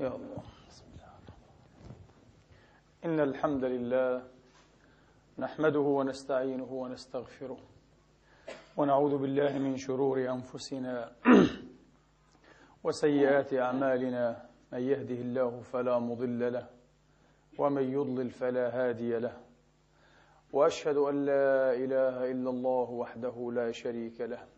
يا الله. بسم الله. إن الحمد لله نحمده ونستعينه ونستغفره ونعوذ بالله من شرور أنفسنا وسيئات أعمالنا من يهده الله فلا مضل له ومن يضلل فلا هادي له وأشهد أن لا إله إلا الله وحده لا شريك له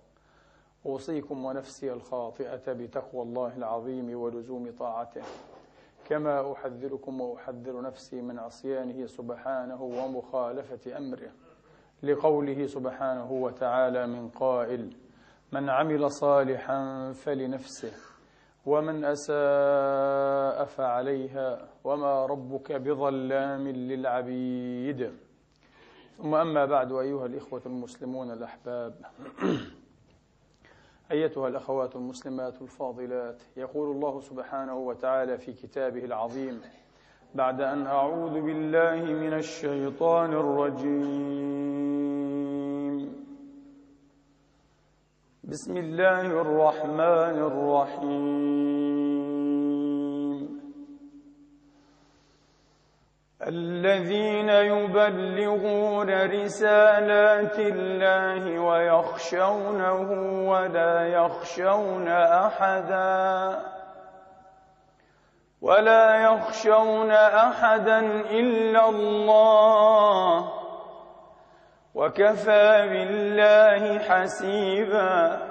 أوصيكم ونفسي الخاطئة بتقوى الله العظيم ولزوم طاعته. كما أحذركم وأحذر نفسي من عصيانه سبحانه ومخالفة أمره. لقوله سبحانه وتعالى من قائل من عمل صالحا فلنفسه ومن أساء فعليها وما ربك بظلام للعبيد. ثم أما بعد أيها الإخوة المسلمون الأحباب أيتها الأخوات المسلمات الفاضلات يقول الله سبحانه وتعالى في كتابه العظيم بعد أن أعوذ بالله من الشيطان الرجيم. بسم الله الرحمن الرحيم. الذين يبلغون رسالات الله ويخشونه ولا يخشون أحدا ولا يخشون أحدا إلا الله وكفى بالله حسيبا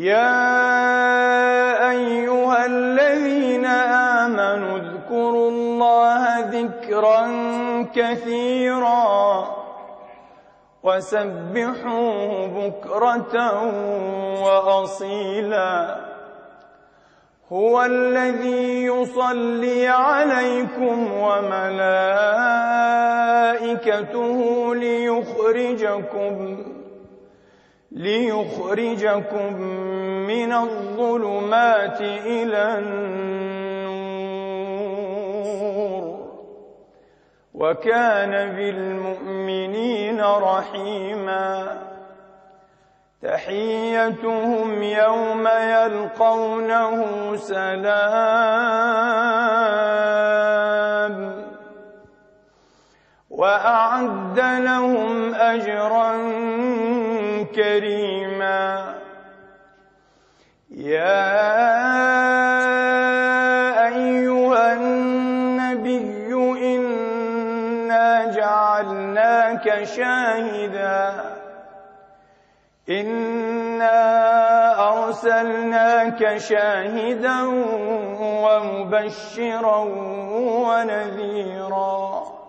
يا أيها الذين آمنوا اذكروا الله ذكرا كثيرا وسبحوه بكرة وأصيلا. هو الذي يصلي عليكم وملائكته ليخرجكم ليخرجكم من الظلمات إلى النور. وكان بالمؤمنين رحيما. تحيتهم يوم يلقونه سلام. وأعد لهم أجرا كريما. يا أيها النبي إنا جعلناك شاهدا. إنا أرسلناك شاهدا ومبشرا ونذيرا.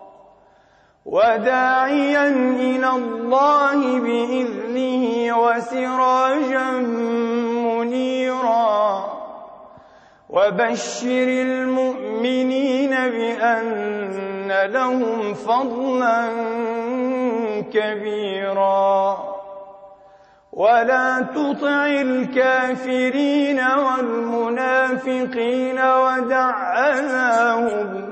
وداعيا إلى الله بإذنه وسراجا منيرا. وبشر المؤمنين بأن لهم فضلا كبيرا. ولا تطع الكافرين والمنافقين ودع أذاهم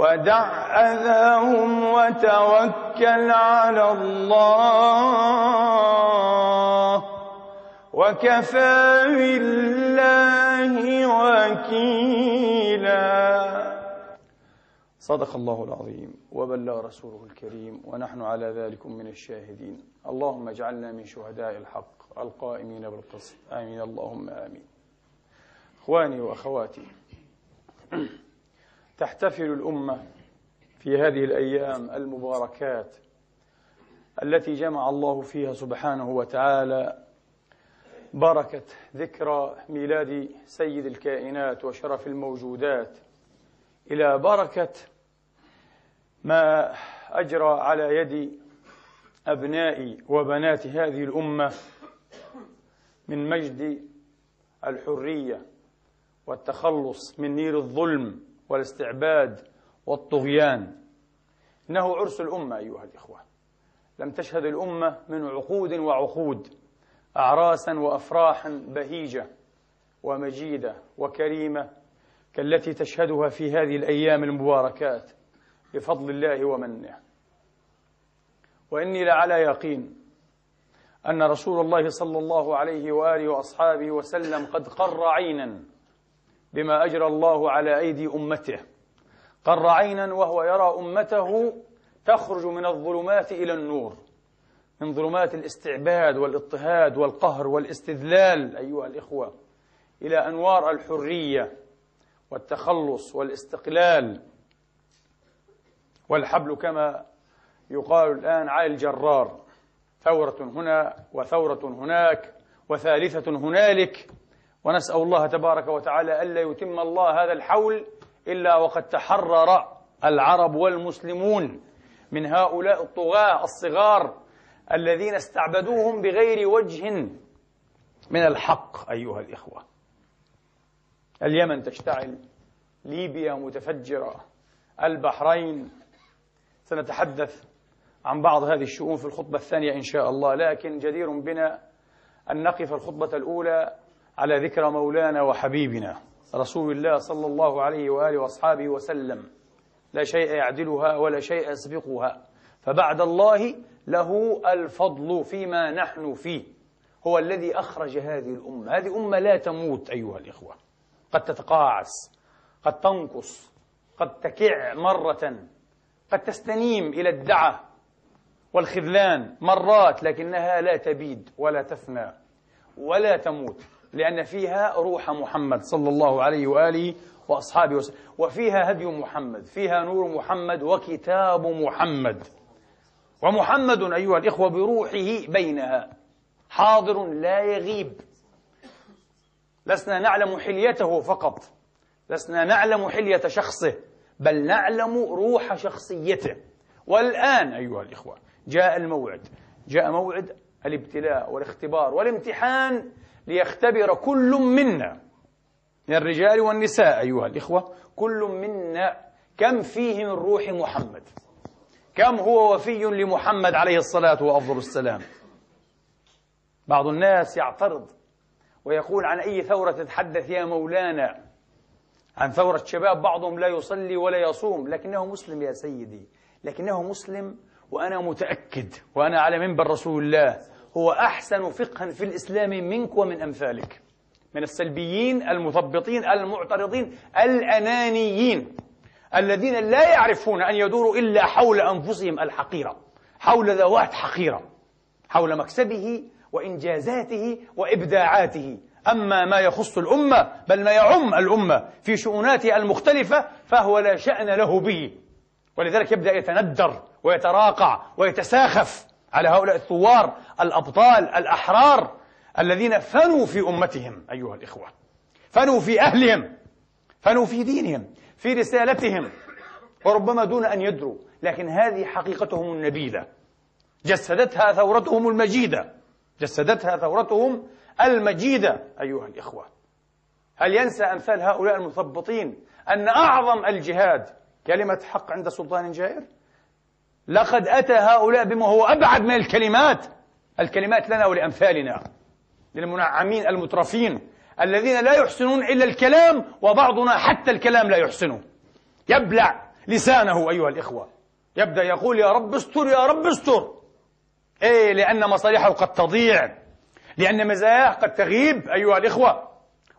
ودع أذاهم وتوكل على الله وكفى بالله وكيلا. صدق الله العظيم وبلغ رسوله الكريم ونحن على ذلك من الشاهدين. اللهم اجعلنا من شهداء الحق القائمين بالقسط. آمين. اللهم آمين. إخواني وأخواتي. تحتفل الأمة في هذه الأيام المباركات التي جمع الله فيها سبحانه وتعالى بركة ذكرى ميلاد سيد الكائنات وشرف الموجودات إلى بركة ما أجرى على يد أبناء وبنات هذه الأمة من مجد الحرية والتخلص من نير الظلم والاستعباد والطغيان. إنه عرس الأمة أيها الإخوة. لم تشهد الأمة من عقود وعقود أعراسا وأفراحا بهيجة ومجيدة وكريمة كالتي تشهدها في هذه الأيام المباركات بفضل الله ومنه. وإني لعلى يقين أن رسول الله صلى الله عليه وآله وأصحابه وسلم قد قر عينا بما أجرى الله على أيدي أمته. قر عينا وهو يرى أمته تخرج من الظلمات إلى النور. من ظلمات الاستعباد والإضطهاد والقهر والاستذلال أيها الإخوة إلى أنوار الحرية والتخلص والاستقلال. والحبل كما يقال الآن على الجرار. ثورة هنا وثورة هناك وثالثة هنالك. ونسأل الله تبارك وتعالى ألا يتم الله هذا الحول إلا وقد تحرر العرب والمسلمون من هؤلاء الطغاة الصغار الذين استعبدوهم بغير وجه من الحق أيها الإخوة. اليمن تشتعل ليبيا متفجرة البحرين. سنتحدث عن بعض هذه الشؤون في الخطبة الثانية إن شاء الله لكن جدير بنا أن نقف الخطبة الأولى على ذكر مولانا وحبيبنا رسول الله صلى الله عليه وآله وأصحابه وسلم. لا شيء يعدلها ولا شيء يسبقها. فبعد الله له الفضل فيما نحن فيه. هو الذي أخرج هذه الأمة. هذه أمة لا تموت أيها الإخوة. قد تتقاعس قد تنقص قد تكع مرة قد تستنيم إلى الدعة والخذلان مرات لكنها لا تبيد ولا تفنى ولا تموت. لأن فيها روح محمد صلى الله عليه وآله وأصحابه وسلم وفيها هدي محمد فيها نور محمد وكتاب محمد. ومحمد أيها الإخوة بروحه بينها. حاضر لا يغيب. لسنا نعلم حليته فقط. لسنا نعلم حلية شخصه بل نعلم روح شخصيته. والآن أيها الإخوة جاء الموعد. جاء موعد الابتلاء والاختبار والامتحان ليختبر كل منا. من الرجال والنساء أيها الإخوة كل منا كم فيه من روح محمد؟ كم هو وفي لمحمد عليه الصلاة وأفضل السلام؟ بعض الناس يعترض ويقول عن أي ثورة تتحدث يا مولانا؟ عن ثورة شباب بعضهم لا يصلي ولا يصوم. لكنه مسلم يا سيدي لكنه مسلم وأنا متأكد وأنا على منبر رسول الله. هو أحسن فقها في الإسلام منك ومن أمثالك. من السلبيين المثبطين المعترضين الأنانيين الذين لا يعرفون أن يدوروا إلا حول أنفسهم الحقيرة حول ذوات حقيرة حول مكسبه وإنجازاته وإبداعاته. أما ما يخص الأمة بل ما يعم الأمة في شؤوناتها المختلفة فهو لا شأن له به. ولذلك يبدأ يتندر ويتراقع ويتساخف. على هؤلاء الثوار الأبطال الأحرار الذين فنوا في أمتهم أيها الإخوة. فنوا في أهلهم فنوا في دينهم في رسالتهم وربما دون أن يدروا لكن هذه حقيقتهم النبيلة جسدتها ثورتهم المجيدة. جسدتها ثورتهم المجيدة أيها الإخوة. هل ينسى أمثال هؤلاء المثبطين أن أعظم الجهاد كلمة حق عند سلطان جائر؟ لقد أتى هؤلاء بما هو أبعد من الكلمات. الكلمات لنا ولأمثالنا للمنعمين المترفين الذين لا يحسنون إلا الكلام وبعضنا حتى الكلام لا يحسنه. يبلع لسانه أيها الإخوة. يبدأ يقول يا رب استر يا رب استر. إيه لأن مصالحه قد تضيع لأن مزاياه قد تغيب أيها الإخوة.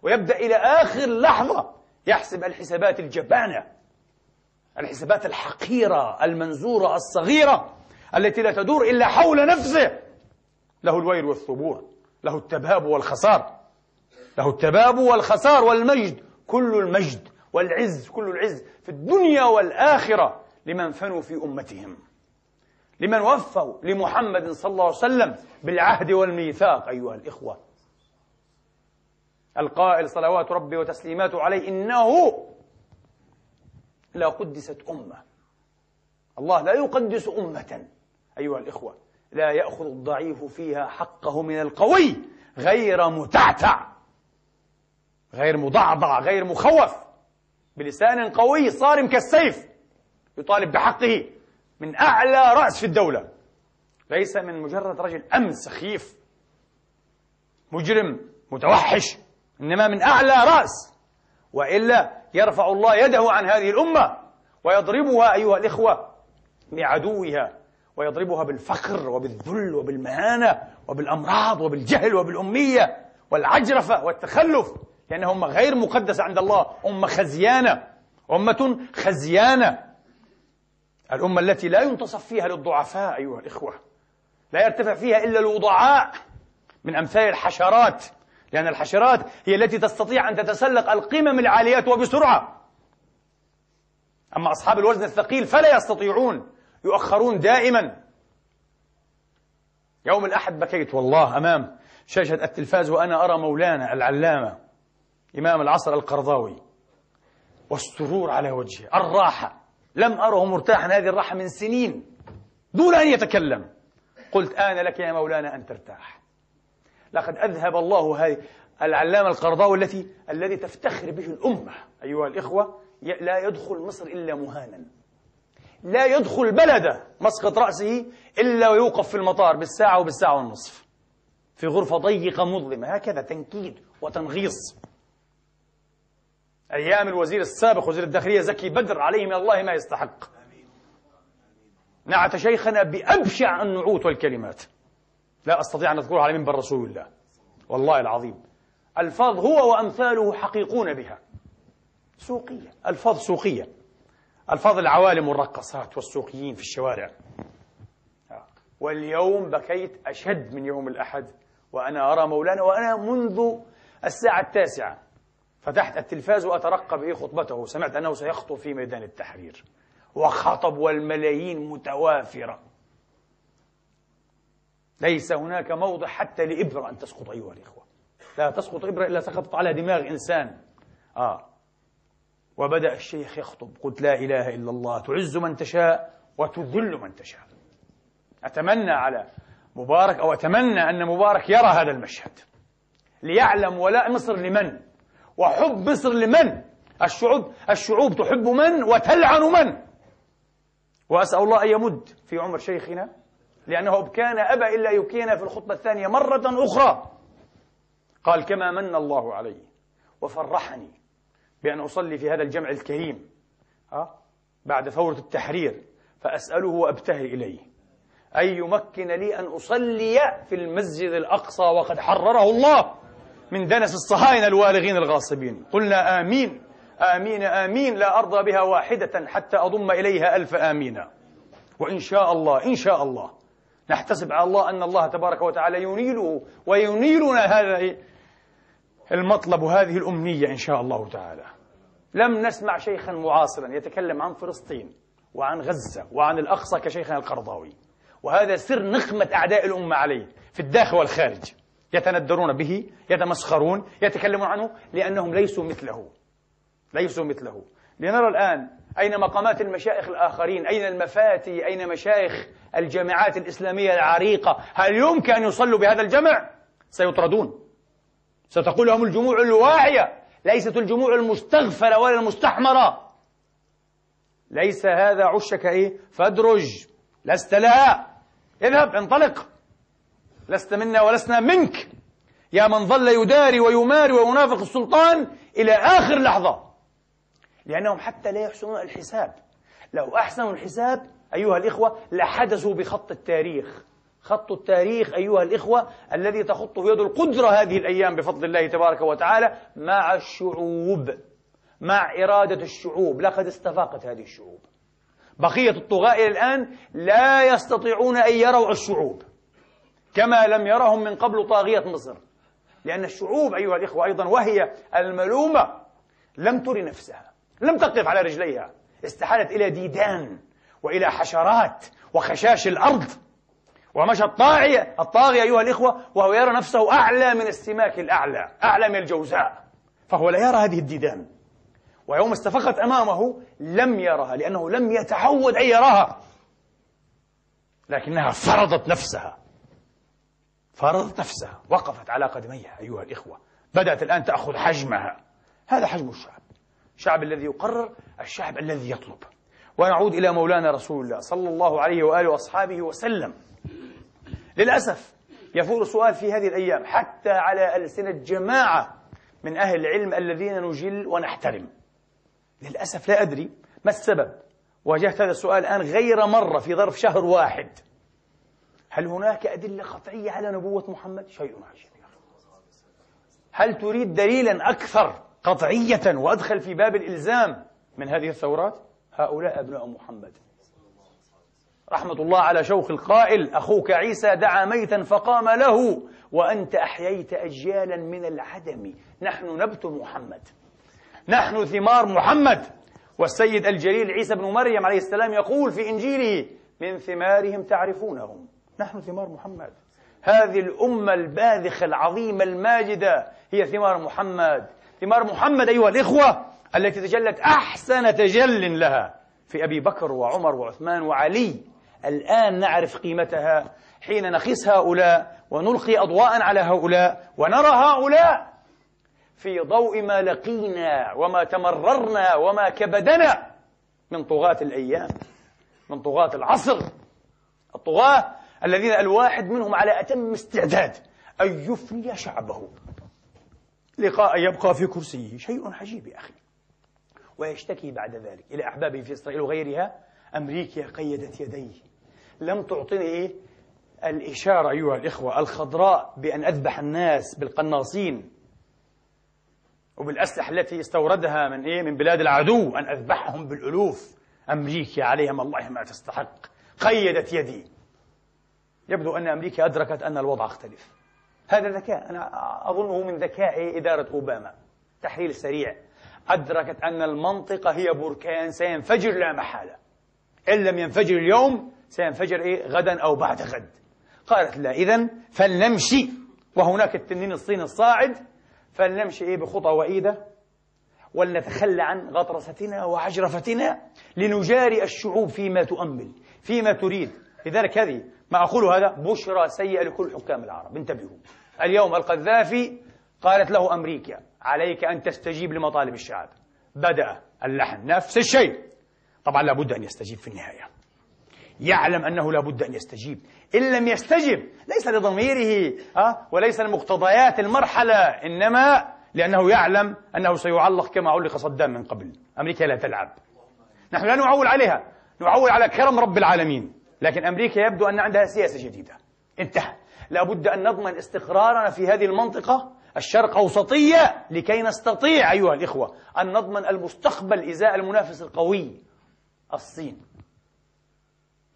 ويبدأ إلى آخر لحظة يحسب الحسابات الجبانة. الحسابات الحقيرة المنزورة الصغيرة التي لا تدور إلا حول نفسه. له الويل والثبور له التباب والخسار له التباب والخسار والمجد. كل المجد والعز كل العز في الدنيا والآخرة لمن فنوا في أمتهم. لمن وفوا لمحمد صلى الله عليه وسلم بالعهد والميثاق أيها الإخوة. القائل صلوات ربي وتسليماته عليه إنه لا قدست أمة. الله لا يقدس أمة أيها الإخوة. لا يأخذ الضعيف فيها حقه من القوي غير متعتع غير مضعضع غير مخوف. بلسان قوي صارم كالسيف يطالب بحقه من أعلى رأس في الدولة. ليس من مجرد رجل أمن سخيف مجرم متوحش إنما من أعلى رأس. وإلا يرفع الله يده عن هذه الأمة ويضربها أيها الإخوة بعدوها ويضربها بالفقر وبالذل وبالمهانة وبالأمراض وبالجهل وبالأمية والعجرفة والتخلف لأنها أمة غير مقدسة عند الله أمة خزيانة أمة خزيانة. الأمة التي لا ينتصف فيها للضعفاء أيها الإخوة لا يرتفع فيها إلا الوضعاء من أمثال الحشرات لأن الحشرات هي التي تستطيع أن تتسلق القمم العاليات وبسرعة. أما أصحاب الوزن الثقيل فلا يستطيعون يؤخرون دائما. يوم الأحد بكيت والله أمام شاشة التلفاز وأنا أرى مولانا العلامة إمام العصر القرضاوي والسرور على وجهه. الراحة لم أره مرتاحا هذه الراحة من سنين دون أن يتكلم. قلت آن لك يا مولانا أن ترتاح. لقد أذهب الله هذه العلامة القرضاوي التي الذي تفتخر به الأمة. أيها الإخوة لا يدخل مصر إلا مهانا. لا يدخل بلده مسقط رأسه إلا ويوقف في المطار بالساعة وبالساعة والنصف. في غرفة ضيقة مظلمة. هكذا تنكيد وتنغيص. أيام الوزير السابق وزير الداخلية زكي بدر عليه من الله ما يستحق. نعت شيخنا بأبشع النعوت والكلمات. لا أستطيع أن أذكرها على منبر رسول الله. والله العظيم. ألفاظ هو وأمثاله حقيقون بها. سوقية. ألفاظ سوقية. ألفاظ العوالم والرقصات والسوقيين في الشوارع. واليوم بكيت أشد من يوم الأحد وأنا أرى مولانا وأنا منذ الساعة التاسعة فتحت التلفاز وأترقب إيه خطبته. سمعت أنه سيخطب في ميدان التحرير. وخطب والملايين متوافرة. ليس هناك موضع حتى لإبرة أن تسقط أيها الإخوة. لا تسقط إبرة إلا سقطت على دماغ إنسان. آه. وبدأ الشيخ يخطب قلت لا إله إلا الله تعز من تشاء وتذل من تشاء. أتمنى على مبارك أو أتمنى أن مبارك يرى هذا المشهد. ليعلم ولاء مصر لمن وحب مصر لمن. الشعوب الشعوب تحب من وتلعن من. وأسأل الله أن يمد في عمر شيخنا لأنه كان أبى إلا يكينا في الخطبة الثانية مرة أخرى. قال كما من الله علي وفرحني بأن أصلي في هذا الجمع الكريم ها بعد ثورة التحرير فأسأله وأبتهل إليه. أن يمكن لي أن أصلي في المسجد الأقصى وقد حرره الله من دنس الصهاينة الوالغين الغاصبين. قلنا آمين آمين آمين لا أرضى بها واحدة حتى أضم إليها ألف آمين وإن شاء الله إن شاء الله. نحتسب على الله أن الله تبارك وتعالى ينيله وينيلنا هذا المطلب هذه الأمنية إن شاء الله تعالى. لم نسمع شيخا معاصرا يتكلم عن فلسطين وعن غزة وعن الأقصى كشيخنا القرضاوي. وهذا سر نقمة أعداء الأمة عليه في الداخل والخارج. يتندرون به يتمسخرون يتكلمون عنه لأنهم ليسوا مثله. ليسوا مثله. لنرى الآن أين مقامات المشايخ الآخرين أين المفاتي أين مشايخ الجامعات الإسلامية العريقة؟ هل يمكن أن يصلوا بهذا الجمع؟ سيطردون. ستقول لهم الجموع الواعية ليست الجموع المستغفرة ولا المستحمرة. ليس هذا عشك إيه؟ فادرج. لست لها اذهب انطلق. لست منا ولسنا منك. يا من ظل يداري ويماري وينافق السلطان إلى آخر لحظة. لأنهم حتى لا يحسنون الحساب. لو أحسنوا الحساب أيها الإخوة لحدثوا بخط التاريخ. خط التاريخ أيها الإخوة الذي تخطه يد القدرة هذه الأيام بفضل الله تبارك وتعالى مع الشعوب مع إرادة الشعوب. لقد استفاقت هذه الشعوب. بقية الطغاة إلى الآن لا يستطيعون أن يروا الشعوب كما لم يرهم من قبل طاغية مصر. لأن الشعوب أيها الإخوة أيضا وهي الملومة لم تر نفسها. لم تقف على رجليها. استحالت إلى ديدان وإلى حشرات وخشاش الأرض. ومشى الطاغية الطاغية أيها الإخوة وهو يرى نفسه أعلى من السماك الأعلى أعلى من الجوزاء. فهو لا يرى هذه الديدان. ويوم استفقت أمامه لم يرها لأنه لم يتعود أن يراها. لكنها فرضت نفسها. فرضت نفسها. وقفت على قدميها أيها الإخوة. بدأت الآن تأخذ حجمها. هذا حجم الشعب. الشعب الذي يقرر الشعب الذي يطلب. ونعود إلى مولانا رسول الله صلى الله عليه وآله وأصحابه وسلم. للأسف يفور سؤال في هذه الأيام حتى على ألسنة جماعة من أهل العلم الذين نجل ونحترم. للأسف لا أدري ما السبب. واجهت هذا السؤال الآن غير مرة في ظرف شهر واحد. هل هناك أدلة قطعية على نبوة محمد؟ شيء عجيب. هل تريد دليلا أكثر قطعية وأدخل في باب الإلزام. من هذه الثورات؟ هؤلاء أبناء محمد. رحمة الله على شوق القائل أخوك عيسى دعا ميتا فقام له وأنت أحييت أجيالا من العدم. نحن نبت محمد. نحن ثمار محمد. والسيد الجليل عيسى بن مريم عليه السلام يقول في إنجيله من ثمارهم تعرفونهم. نحن ثمار محمد. هذه الأمة الباذخة العظيمة الماجدة هي ثمار محمد. ثمار محمد أيها الإخوة التي تجلت أحسن تجل لها في أبي بكر وعمر وعثمان وعلي. الآن نعرف قيمتها حين نخس هؤلاء ونلقي أضواء على هؤلاء ونرى هؤلاء في ضوء ما لقينا وما تمررنا وما كبدنا من طغاة الأيام من طغاة العصر. الطغاة الذين الواحد منهم على أتم استعداد أن يفني شعبه. لقاء يبقى في كرسيه. شيء عجيب يا أخي. ويشتكي بعد ذلك إلى أحبابه في إسرائيل وغيرها. أمريكا قيدت يديه. لم تعطني إيه؟ الإشارة أيها الإخوة الخضراء بأن أذبح الناس بالقناصين. وبالأسلحة التي استوردها من إيه؟ من بلاد العدو أن أذبحهم بالألوف. أمريكا عليهم الله ما تستحق. قيدت يدي. يبدو أن أمريكا أدركت أن الوضع اختلف. هذا ذكاء. أنا أظنه من ذكاء إدارة أوباما. تحليل سريع. أدركت أن المنطقة هي بركان سينفجر لا محالة. إن لم ينفجر اليوم سينفجر إيه؟ غدا أو بعد غد. قالت لا إذا فلنمشي. وهناك التنين الصيني الصاعد. فلنمشي إيه؟ بخطى وإيدة. ولنتخلى عن غطرستنا وعجرفتنا لنجاري الشعوب فيما تؤمل فيما تريد. لذلك هذه ما أقول هذا بشرى سيئة لكل حكام العرب. انتبهوا. اليوم القذافي قالت له أمريكا عليك أن تستجيب لمطالب الشعب. بدأ اللحن نفس الشيء. طبعا لابد أن يستجيب في النهاية. يعلم أنه لابد أن يستجيب. إن لم يستجب ليس لضميره أه؟ وليس لمقتضيات المرحلة إنما لأنه يعلم أنه سيعلق كما علق صدام من قبل. أمريكا لا تلعب. نحن لا نعول عليها. نعول على كرم رب العالمين. لكن أمريكا يبدو أن عندها سياسة جديدة. انتهى. لابد أن نضمن استقرارنا في هذه المنطقة الشرق أوسطية لكي نستطيع أيها الإخوة أن نضمن المستقبل إزاء المنافس القوي الصين.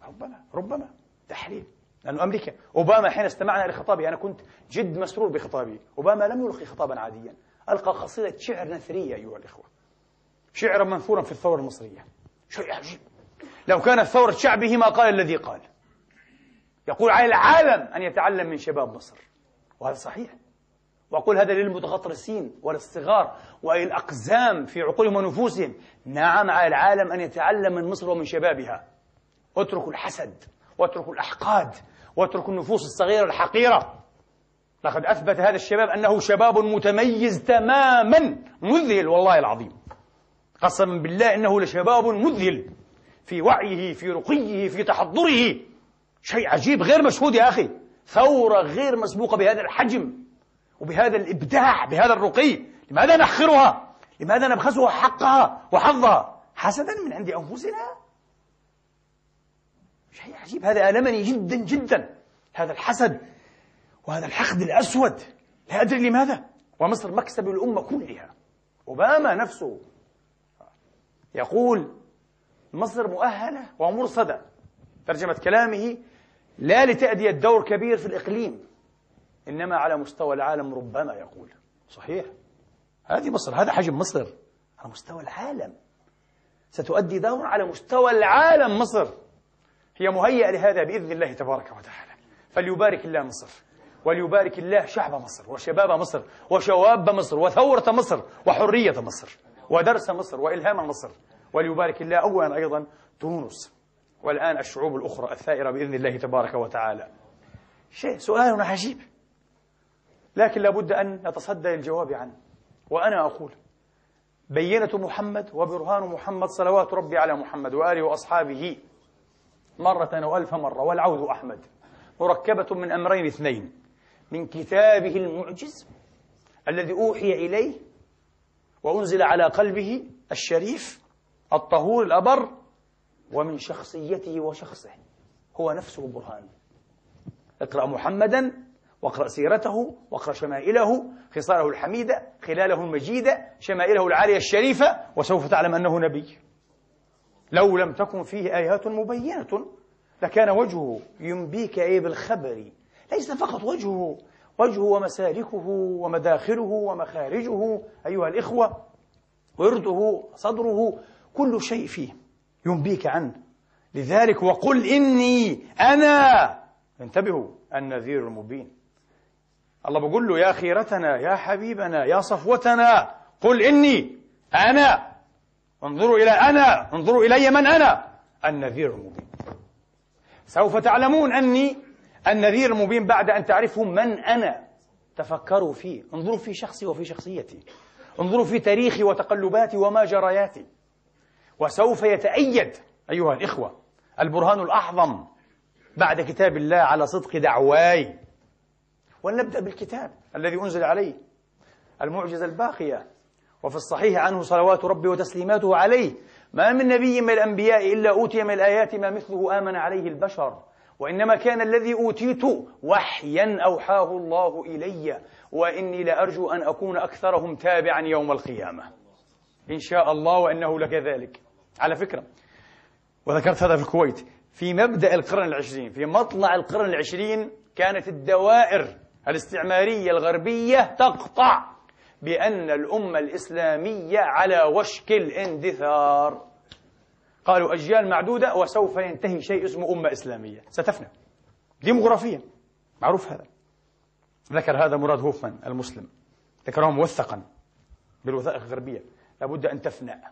ربما ربما تحليل لأن أمريكا. أوباما حين استمعنا لخطابه أنا كنت جد مسرور بخطابه. أوباما لم يلقي خطابا عاديا. ألقى قصيدة شعر نثرية أيها الإخوة. شعرا منثورا في الثورة المصرية. شيء عجيب. لو كانت ثورة شعبه ما قال الذي قال. يقول على العالم أن يتعلم من شباب مصر. وهذا صحيح. وأقول هذا للمتغطرسين وللصغار وللأقزام في عقولهم ونفوسهم. نعم على العالم أن يتعلم من مصر ومن شبابها. اتركوا الحسد واتركوا الأحقاد واتركوا النفوس الصغيرة الحقيرة. لقد أثبت هذا الشباب أنه شباب متميز تماما. مذهل والله العظيم. قسما بالله إنه لشباب مذهل في وعيه في رقيه في تحضره. شيء عجيب غير مشهود يا أخي. ثورة غير مسبوقة بهذا الحجم وبهذا الإبداع بهذا الرقي. لماذا نحقرها؟ لماذا نبخسها حقها وحظها؟ حسدا من عند أنفسنا؟ شيء عجيب. هذا ألمني جدا جدا. هذا الحسد وهذا الحقد الأسود. لا أدري لماذا. ومصر مكسب الأمة كلها. أوباما نفسه يقول مصر مؤهلة ومرصدة. ترجمة كلامه لا لتأدية دور كبير في الإقليم إنما على مستوى العالم ربما يقول. صحيح. هذه مصر هذا حجم مصر. على مستوى العالم. ستؤدي دور على مستوى العالم مصر. هي مهيئة لهذا بإذن الله تبارك وتعالى. فليبارك الله مصر وليبارك الله شعب مصر وشباب مصر وشواب مصر وثورة مصر وحرية مصر ودرس مصر وإلهام مصر. وليبارك الله أولا أيضا تونس. والآن الشعوب الأخرى الثائرة بإذن الله تبارك وتعالى. شيء سؤال عجيب لكن لابد أن نتصدى للجواب عنه. وأنا أقول بينة محمد وبرهان محمد صلوات ربي على محمد وآله وأصحابه مرة وألف مرة والعوذ أحمد. مركبة من أمرين اثنين. من كتابه المعجز الذي أوحي إليه وأنزل على قلبه الشريف الطهور الأبر ومن شخصيته وشخصه. هو نفسه برهان. اقرأ محمدا واقرأ سيرته واقرأ شمائله خصاله الحميدة خلاله المجيدة شمائله العالية الشريفة وسوف تعلم أنه نبي. لو لم تكن فيه آيات مبينة لكان وجهه ينبيك أي بالخبر. ليس فقط وجهه وجهه ومسالكه ومداخله ومخارجه. أيها الإخوة ورده صدره كل شيء فيه. ينبيك عنه. لذلك وقل إني أنا. انتبهوا النذير المبين. الله بقول له يا خيرتنا يا حبيبنا يا صفوتنا قل إني أنا. انظروا إلى أنا انظروا إلي من أنا. النذير المبين. سوف تعلمون أني النذير المبين بعد أن تعرفوا من أنا. تفكروا فيه. انظروا في شخصي وفي شخصيتي. انظروا في تاريخي وتقلباتي وما جرياتي. وسوف يتأيد أيها الإخوة البرهان الأعظم بعد كتاب الله على صدق دعواي. ولنبدأ بالكتاب الذي أنزل عليه المعجزة الباقية. وفي الصحيح عنه صلوات ربي وتسليماته عليه ما من نبي من الأنبياء إلا أوتي من الآيات ما مثله آمن عليه البشر. وإنما كان الذي أوتيت وحيا أوحاه الله إلي. وإني لأرجو أن أكون أكثرهم تابعا يوم القيامة. إن شاء الله وإنه لكذلك. على فكرة وذكرت هذا في الكويت في مبدأ القرن العشرين في مطلع القرن العشرين كانت الدوائر الاستعمارية الغربية تقطع بأن الأمة الإسلامية على وشك الاندثار. قالوا أجيال معدودة وسوف ينتهي شيء اسمه أمة إسلامية. ستفنى. ديموغرافيا. معروف هذا. ذكر هذا مراد هوفمان المسلم. ذكره موثقا بالوثائق الغربية. لابد أن تفنى.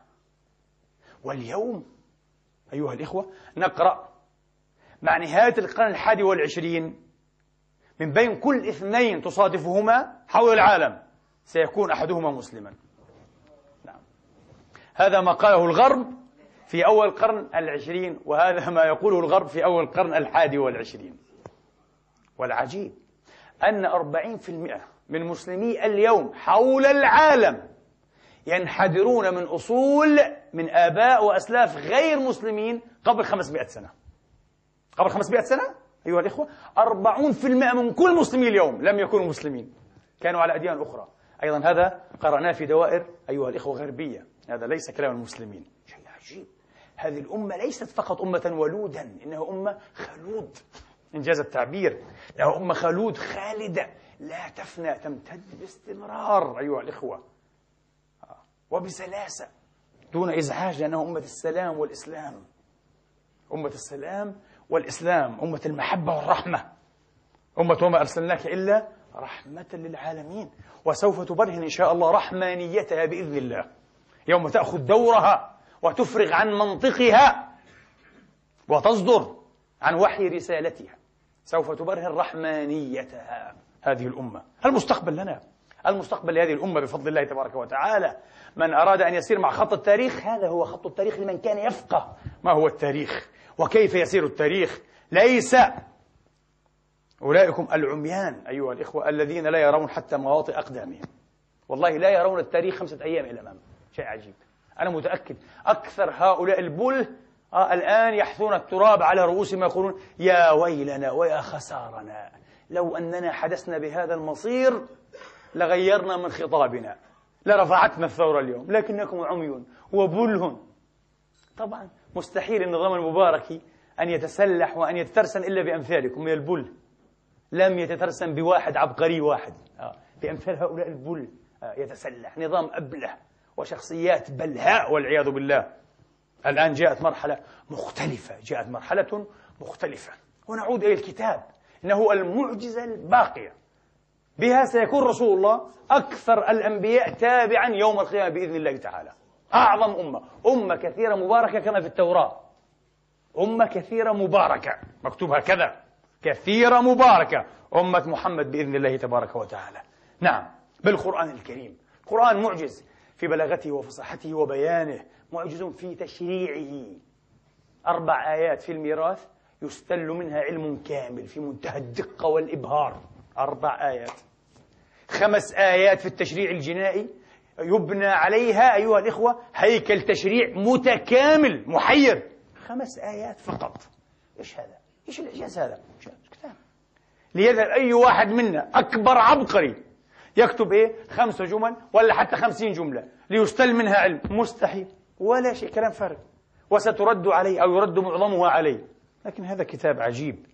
واليوم أيها الإخوة نقرأ مع نهاية القرن الحادي والعشرين من بين كل اثنين تصادفهما حول العالم سيكون أحدهما مسلما نعم. هذا ما قاله الغرب في أول القرن العشرين وهذا ما يقوله الغرب في أول القرن الحادي والعشرين والعجيب أن أربعين في المئة من مسلمي اليوم حول العالم ينحدرون من أصول من آباء وأسلاف غير مسلمين قبل 500 سنة. قبل 500 سنة؟ أيها الإخوة أربعون في المئة من كل مسلمي اليوم لم يكونوا مسلمين. كانوا على أديان أخرى. أيضا هذا قرأناه في دوائر أيها الإخوة غربية. هذا ليس كلام المسلمين. شيء عجيب. هذه الأمة ليست فقط أمة ولودا إنها أمة خلود. إنجاز التعبير. إنها أمة خلود خالدة. لا تفنى تمتد باستمرار أيها الإخوة. وبسلاسة دون إزعاج لأنها أمة السلام والإسلام. أمة السلام والإسلام أمة المحبة والرحمة. أمة وما أرسلناك إلا رحمة للعالمين. وسوف تبرهن إن شاء الله رحمانيتها بإذن الله. يوم تأخذ دورها وتفرغ عن منطقها وتصدر عن وحي رسالتها. سوف تبرهن رحمانيتها هذه الأمة. المستقبل لنا. المستقبل لهذه الأمة بفضل الله تبارك وتعالى. من أراد أن يسير مع خط التاريخ هذا هو خط التاريخ لمن كان يفقه. ما هو التاريخ؟ وكيف يسير التاريخ؟ ليس أولئكم العميان أيها الإخوة الذين لا يرون حتى مواطئ أقدامهم. والله لا يرون التاريخ خمسة أيام إلى الأمام. شيء عجيب. أنا متأكد أكثر هؤلاء البل آه الآن يحثون التراب على رؤوسهم يقولون يا ويلنا ويا خسارنا لو أننا حدثنا بهذا المصير لغيرنا من خطابنا لرفعتنا الثورة اليوم لكنكم عمي وبله طبعا مستحيل النظام المباركي أن يتسلح وأن يتترسم إلا بأمثالكم من البل. لم يتترسم بواحد عبقري واحد. آه. بأمثال هؤلاء البل آه. يتسلح. نظام أبلة وشخصيات بلهاء والعياذ بالله. الآن جاءت مرحلة مختلفة جاءت مرحلة مختلفة. ونعود إلى الكتاب إنه المعجزة الباقية. بها سيكون رسول الله أكثر الأنبياء تابعا يوم القيامة بإذن الله تعالى. أعظم أمة. أمة كثيرة مباركة كما في التوراة. أمة كثيرة مباركة. مكتوب هكذا. كثيرة مباركة. أمة محمد بإذن الله تبارك وتعالى. نعم. بالقرآن الكريم. القرآن معجز في بلاغته وفصاحته وبيانه. معجز في تشريعه. أربع آيات في الميراث يستل منها علم كامل في منتهى الدقة والإبهار. أربع آيات. خمس آيات في التشريع الجنائي يبنى عليها أيها الإخوة هيكل تشريع متكامل محير. خمس آيات فقط. إيش هذا؟ إيش الإعجاز هذا؟ كتاب؟ ليذهب أي واحد منا أكبر عبقري يكتب إيه؟ خمس جمل ولا حتى خمسين جملة ليستل منها علم. مستحيل. ولا شيء كلام فارغ. وسترد عليه أو يرد معظمها عليه. لكن هذا كتاب عجيب.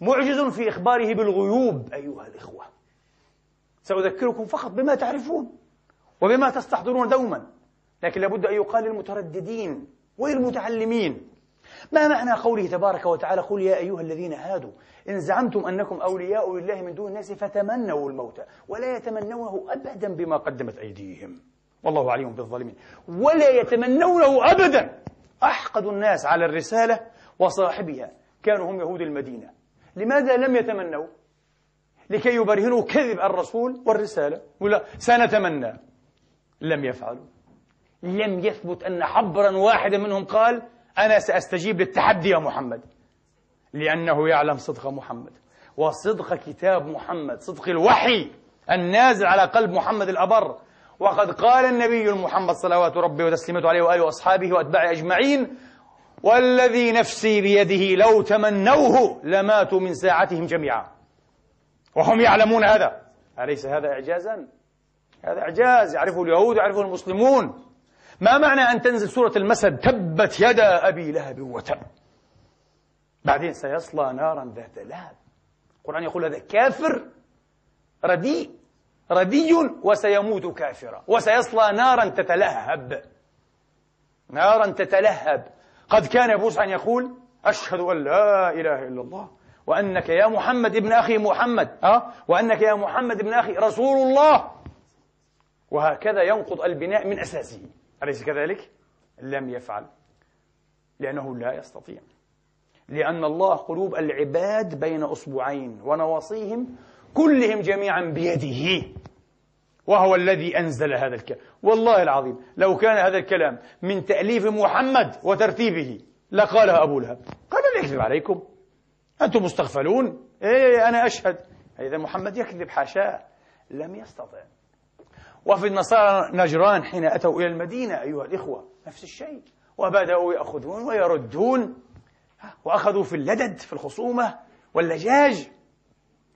معجز في إخباره بالغيوب. أيها الإخوة سأذكركم فقط بما تعرفون وبما تستحضرون دوما لكن لابد أن يقال للمترددين وللمتعلمين. ما معنى قوله تبارك وتعالى قل يا أيها الذين هادوا إن زعمتم أنكم أولياء لله من دون الناس فتمنوا الموت ولا يتمنونه أبدا بما قدمت أيديهم. والله عليم بالظالمين. ولا يتمنونه أبدا. أحقد الناس على الرسالة وصاحبها. كانوا هم يهود المدينة. لماذا لم يتمنوا؟ لكي يبرهنوا كذب الرسول والرسالة. ولا سنتمنى. لم يفعلوا. لم يثبت أن حبرا واحدا منهم قال أنا سأستجيب للتحدي يا محمد. لأنه يعلم صدق محمد. وصدق كتاب محمد. صدق الوحي النازل على قلب محمد الأبر. وقد قال النبي المحمد صلوات ربي وتسليمته عليه وآله وأصحابه وأتباعه أجمعين والذي نفسي بيده لو تمنوه لماتوا من ساعتهم جميعا. وهم يعلمون هذا. أليس هذا إعجازا؟ هذا إعجاز. يعرفه اليهود يعرفه المسلمون. ما معنى أن تنزل سورة المسد؟ تبت يدا أبي لهب وتب. بعدين سيصلى نارا ذات لهب. القرآن يقول هذا كافر رديء ردي وسيموت كافرا. وسيصلى نارا تتلهب. نارا تتلهب. قد كان أبو سعد يقول أشهد أن لا إله إلا الله وأنك يا محمد ابن أخي محمد أه؟ وأنك يا محمد ابن أخي رسول الله وهكذا ينقض البناء من أساسه أليس كذلك؟ لم يفعل لأنه لا يستطيع لأن الله قلوب العباد بين أصبعين ونواصيهم كلهم جميعا بيده وهو الذي أنزل هذا الكلام والله العظيم لو كان هذا الكلام من تأليف محمد وترتيبه لقالها أبو لهب. قال لا يكذب عليكم. أنتم مستغفلون. إيه أنا أشهد. إذا محمد يكذب حاشاه لم يستطع. وفي النصارى نجران حين أتوا إلى المدينة أيها الإخوة نفس الشيء. وبدأوا يأخذون ويردون. وأخذوا في اللدد في الخصومة واللجاج.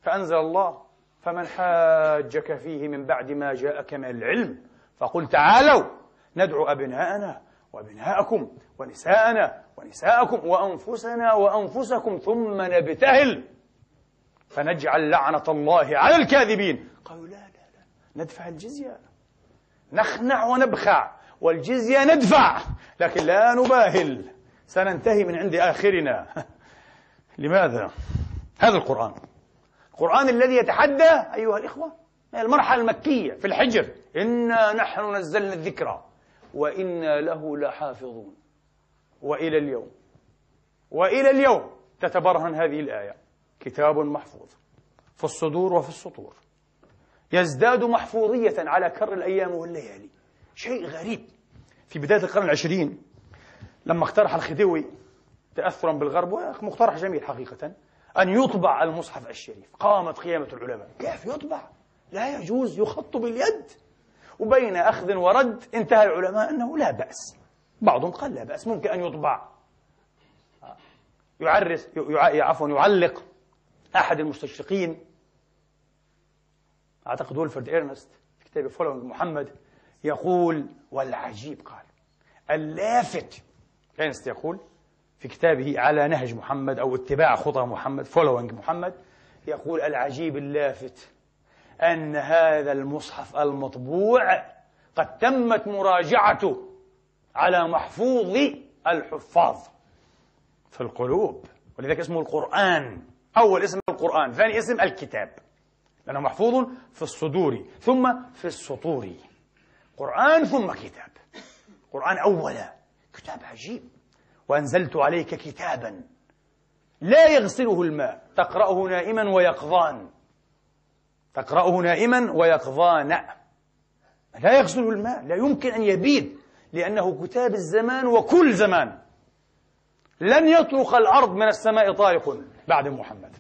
فأنزل الله. فمن حاجك فيه من بعد ما جاءك من العلم فقل تعالوا ندعو أبناءنا وأبناءكم ونساءنا ونساءكم وأنفسنا وأنفسكم ثم نبتهل فنجعل لعنة الله على الكاذبين. قالوا لا لا لا ندفع الجزية. نخنع ونبخع والجزية ندفع لكن لا نباهل. سننتهي من عند آخرنا. لماذا؟ هذا القرآن. القرآن الذي يتحدى أيها الإخوة المرحلة المكية في الحجر. إنا نحن نزلنا الذكرى وإنا له لحافظون. وإلى اليوم. وإلى اليوم تتبرهن هذه الآية. كتاب محفوظ في الصدور وفي السطور. يزداد محفوظية على كر الأيام والليالي. شيء غريب. في بداية القرن العشرين لما اقترح الخديوي تأثرا بالغرب ومقترح جميل حقيقة. أن يطبع المصحف الشريف. قامت قيامة العلماء. كيف يطبع؟ لا يجوز يخط باليد وبين أخذ ورد انتهى العلماء أنه لا بأس. بعضهم قال لا بأس ممكن أن يطبع. يعرس عفوا يعلق أحد المستشرقين. أعتقد ولفرد إيرنست في كتاب Following محمد يقول والعجيب قال اللافت. إيرنست يقول في كتابه على نهج محمد أو اتباع خطى محمد Following محمد يقول العجيب اللافت أن هذا المصحف المطبوع قد تمت مراجعته على محفوظ الحفاظ في القلوب. ولذلك اسمه القرآن أول اسم القرآن ثاني اسم الكتاب لأنه محفوظ في الصدور ثم في السطور. قرآن ثم كتاب. قرآن أولا كتاب عجيب. وأنزلت عليك كتابا لا يغسله الماء. تقرأه نائما ويقظان. تقرأه نائما ويقظان. لا يغسله الماء. لا يمكن أن يبيد لأنه كتاب الزمان وكل زمان. لن يطرق الأرض من السماء طارق بعد محمد.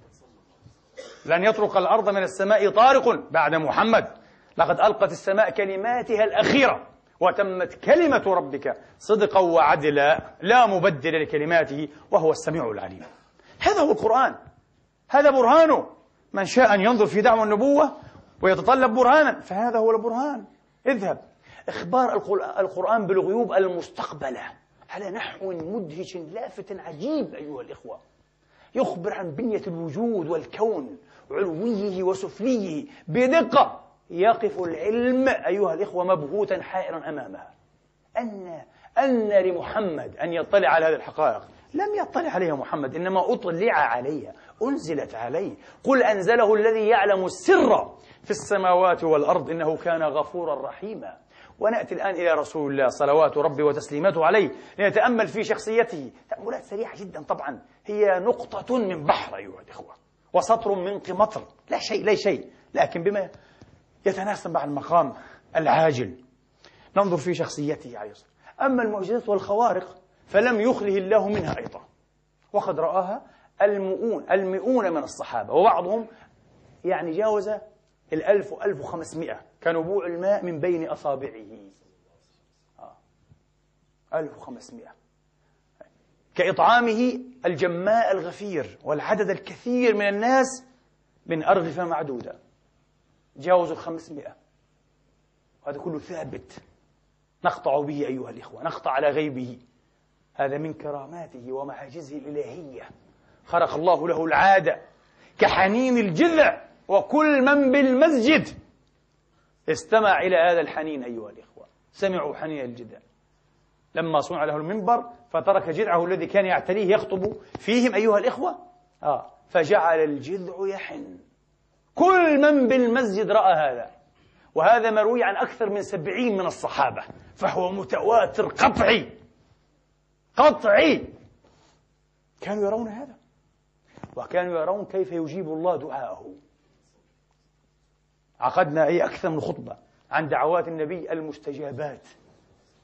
لن يطرق الأرض من السماء طارق بعد محمد. لقد ألقت السماء كلماتها الأخيرة. وتمت كلمة ربك صدقا وعدلا لا مبدل لكلماته وهو السميع العليم. هذا هو القرآن. هذا برهانه. من شاء أن ينظر في دعوة النبوة ويتطلب برهانا فهذا هو البرهان. اذهب. إخبار القرآن بالغيوب المستقبلة. على نحو مدهش لافت عجيب أيها الإخوة. يخبر عن بنية الوجود والكون علويه وسفليه بدقة. يقف العلم أيها الإخوة مبهوتا حائرا أمامها. أن أن لمحمد أن يطلع على هذه الحقائق. لم يطلع عليها محمد إنما أطلع عليها أنزلت عليه. قل أنزله الذي يعلم السر في السماوات والأرض إنه كان غفورا رحيما. ونأتي الآن إلى رسول الله صلوات ربي وتسليماته عليه. لنتأمل في شخصيته. تأملات سريعة جدا طبعا. هي نقطة من بحر أيها الإخوة وسطر من قمطر. لا شيء لا شيء. لكن بما يتناسب مع المقام العاجل. ننظر في شخصيته عليه الصلاة أما المعجزات والخوارق فلم يخله الله منها أيضا. وقد رآها المؤون المئون من الصحابة وبعضهم يعني جاوز الألف وألف وخمسمائة كنبوع الماء من بين أصابعه. آه. ألف وخمسمائة. كإطعامه الجماء الغفير والعدد الكثير من الناس من أرغفة معدودة. جاوزوا الخمسمائة. وهذا كله ثابت. نقطع به أيها الإخوة نقطع على غيبه. هذا من كراماته ومعاجزه الإلهية. خرق الله له العادة كحنين الجذع وكل من بالمسجد. استمع إلى هذا الحنين أيها الإخوة. سمعوا حنين الجذع. لما صنع له المنبر فترك جذعه الذي كان يعتليه يخطب فيهم أيها الإخوة. آه فجعل الجذع يحن. كل من بالمسجد رأى هذا. وهذا مروي عن أكثر من سبعين من الصحابة. فهو متواتر قطعي. قطعي. كانوا يرون هذا. وكانوا يرون كيف يجيب الله دعاءه. عقدنا أي أكثر من خطبة عن دعوات النبي المستجابات.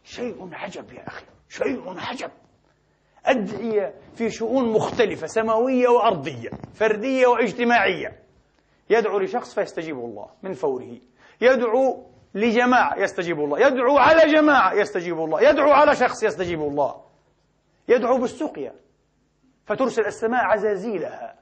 شيء عجب يا أخي. شيء عجب. أدعية في شؤون مختلفة سماوية وأرضية فردية واجتماعية. يدعو لشخص فيستجيب الله من فوره. يدعو لجماعة يستجيب الله. يدعو على جماعة يستجيب الله. يدعو على شخص يستجيب الله. يدعو بالسقيا. فترسل السماء عزازيلها.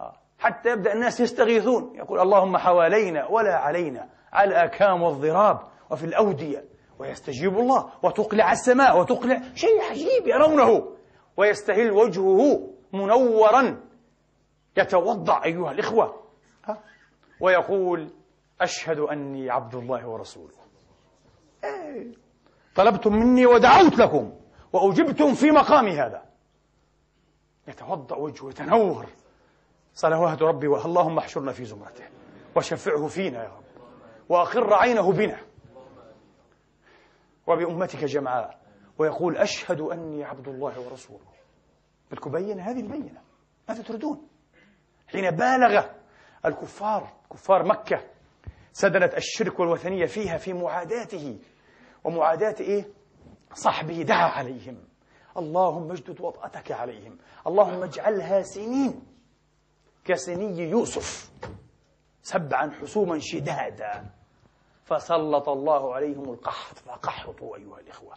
آه. حتى يبدأ الناس يستغيثون. يقول اللهم حوالينا ولا علينا. على الآكام والضراب وفي الأودية. ويستجيب الله. وتقلع السماء. وتقلع شيء عجيب يرونه. ويستهل وجهه منورا. يتوضع أيها الإخوة. ويقول أشهد أني عبد الله ورسوله. إيه. طلبتم مني ودعوت لكم وأجبتم في مقامي هذا. يتوضأ وجهه يتنور. صلوات ربي اللهم احشرنا في زمرته. وشفعه فينا يا رب. وأقر عينه بنا. وبأمتك جمعاء. ويقول أشهد أني عبد الله ورسوله. بدكم بين هذه البينة. ماذا تريدون؟ حين بالغ الكفار كفار مكة سدنت الشرك والوثنية فيها في معاداته. ومعاداة إيه؟ صحبه دعا عليهم. اللهم اجدد وطأتك عليهم. اللهم اجعلها سنين. كسني يوسف سبعا حسوما شدادا. فسلط الله عليهم القحط. فقحطوا أيها الإخوة.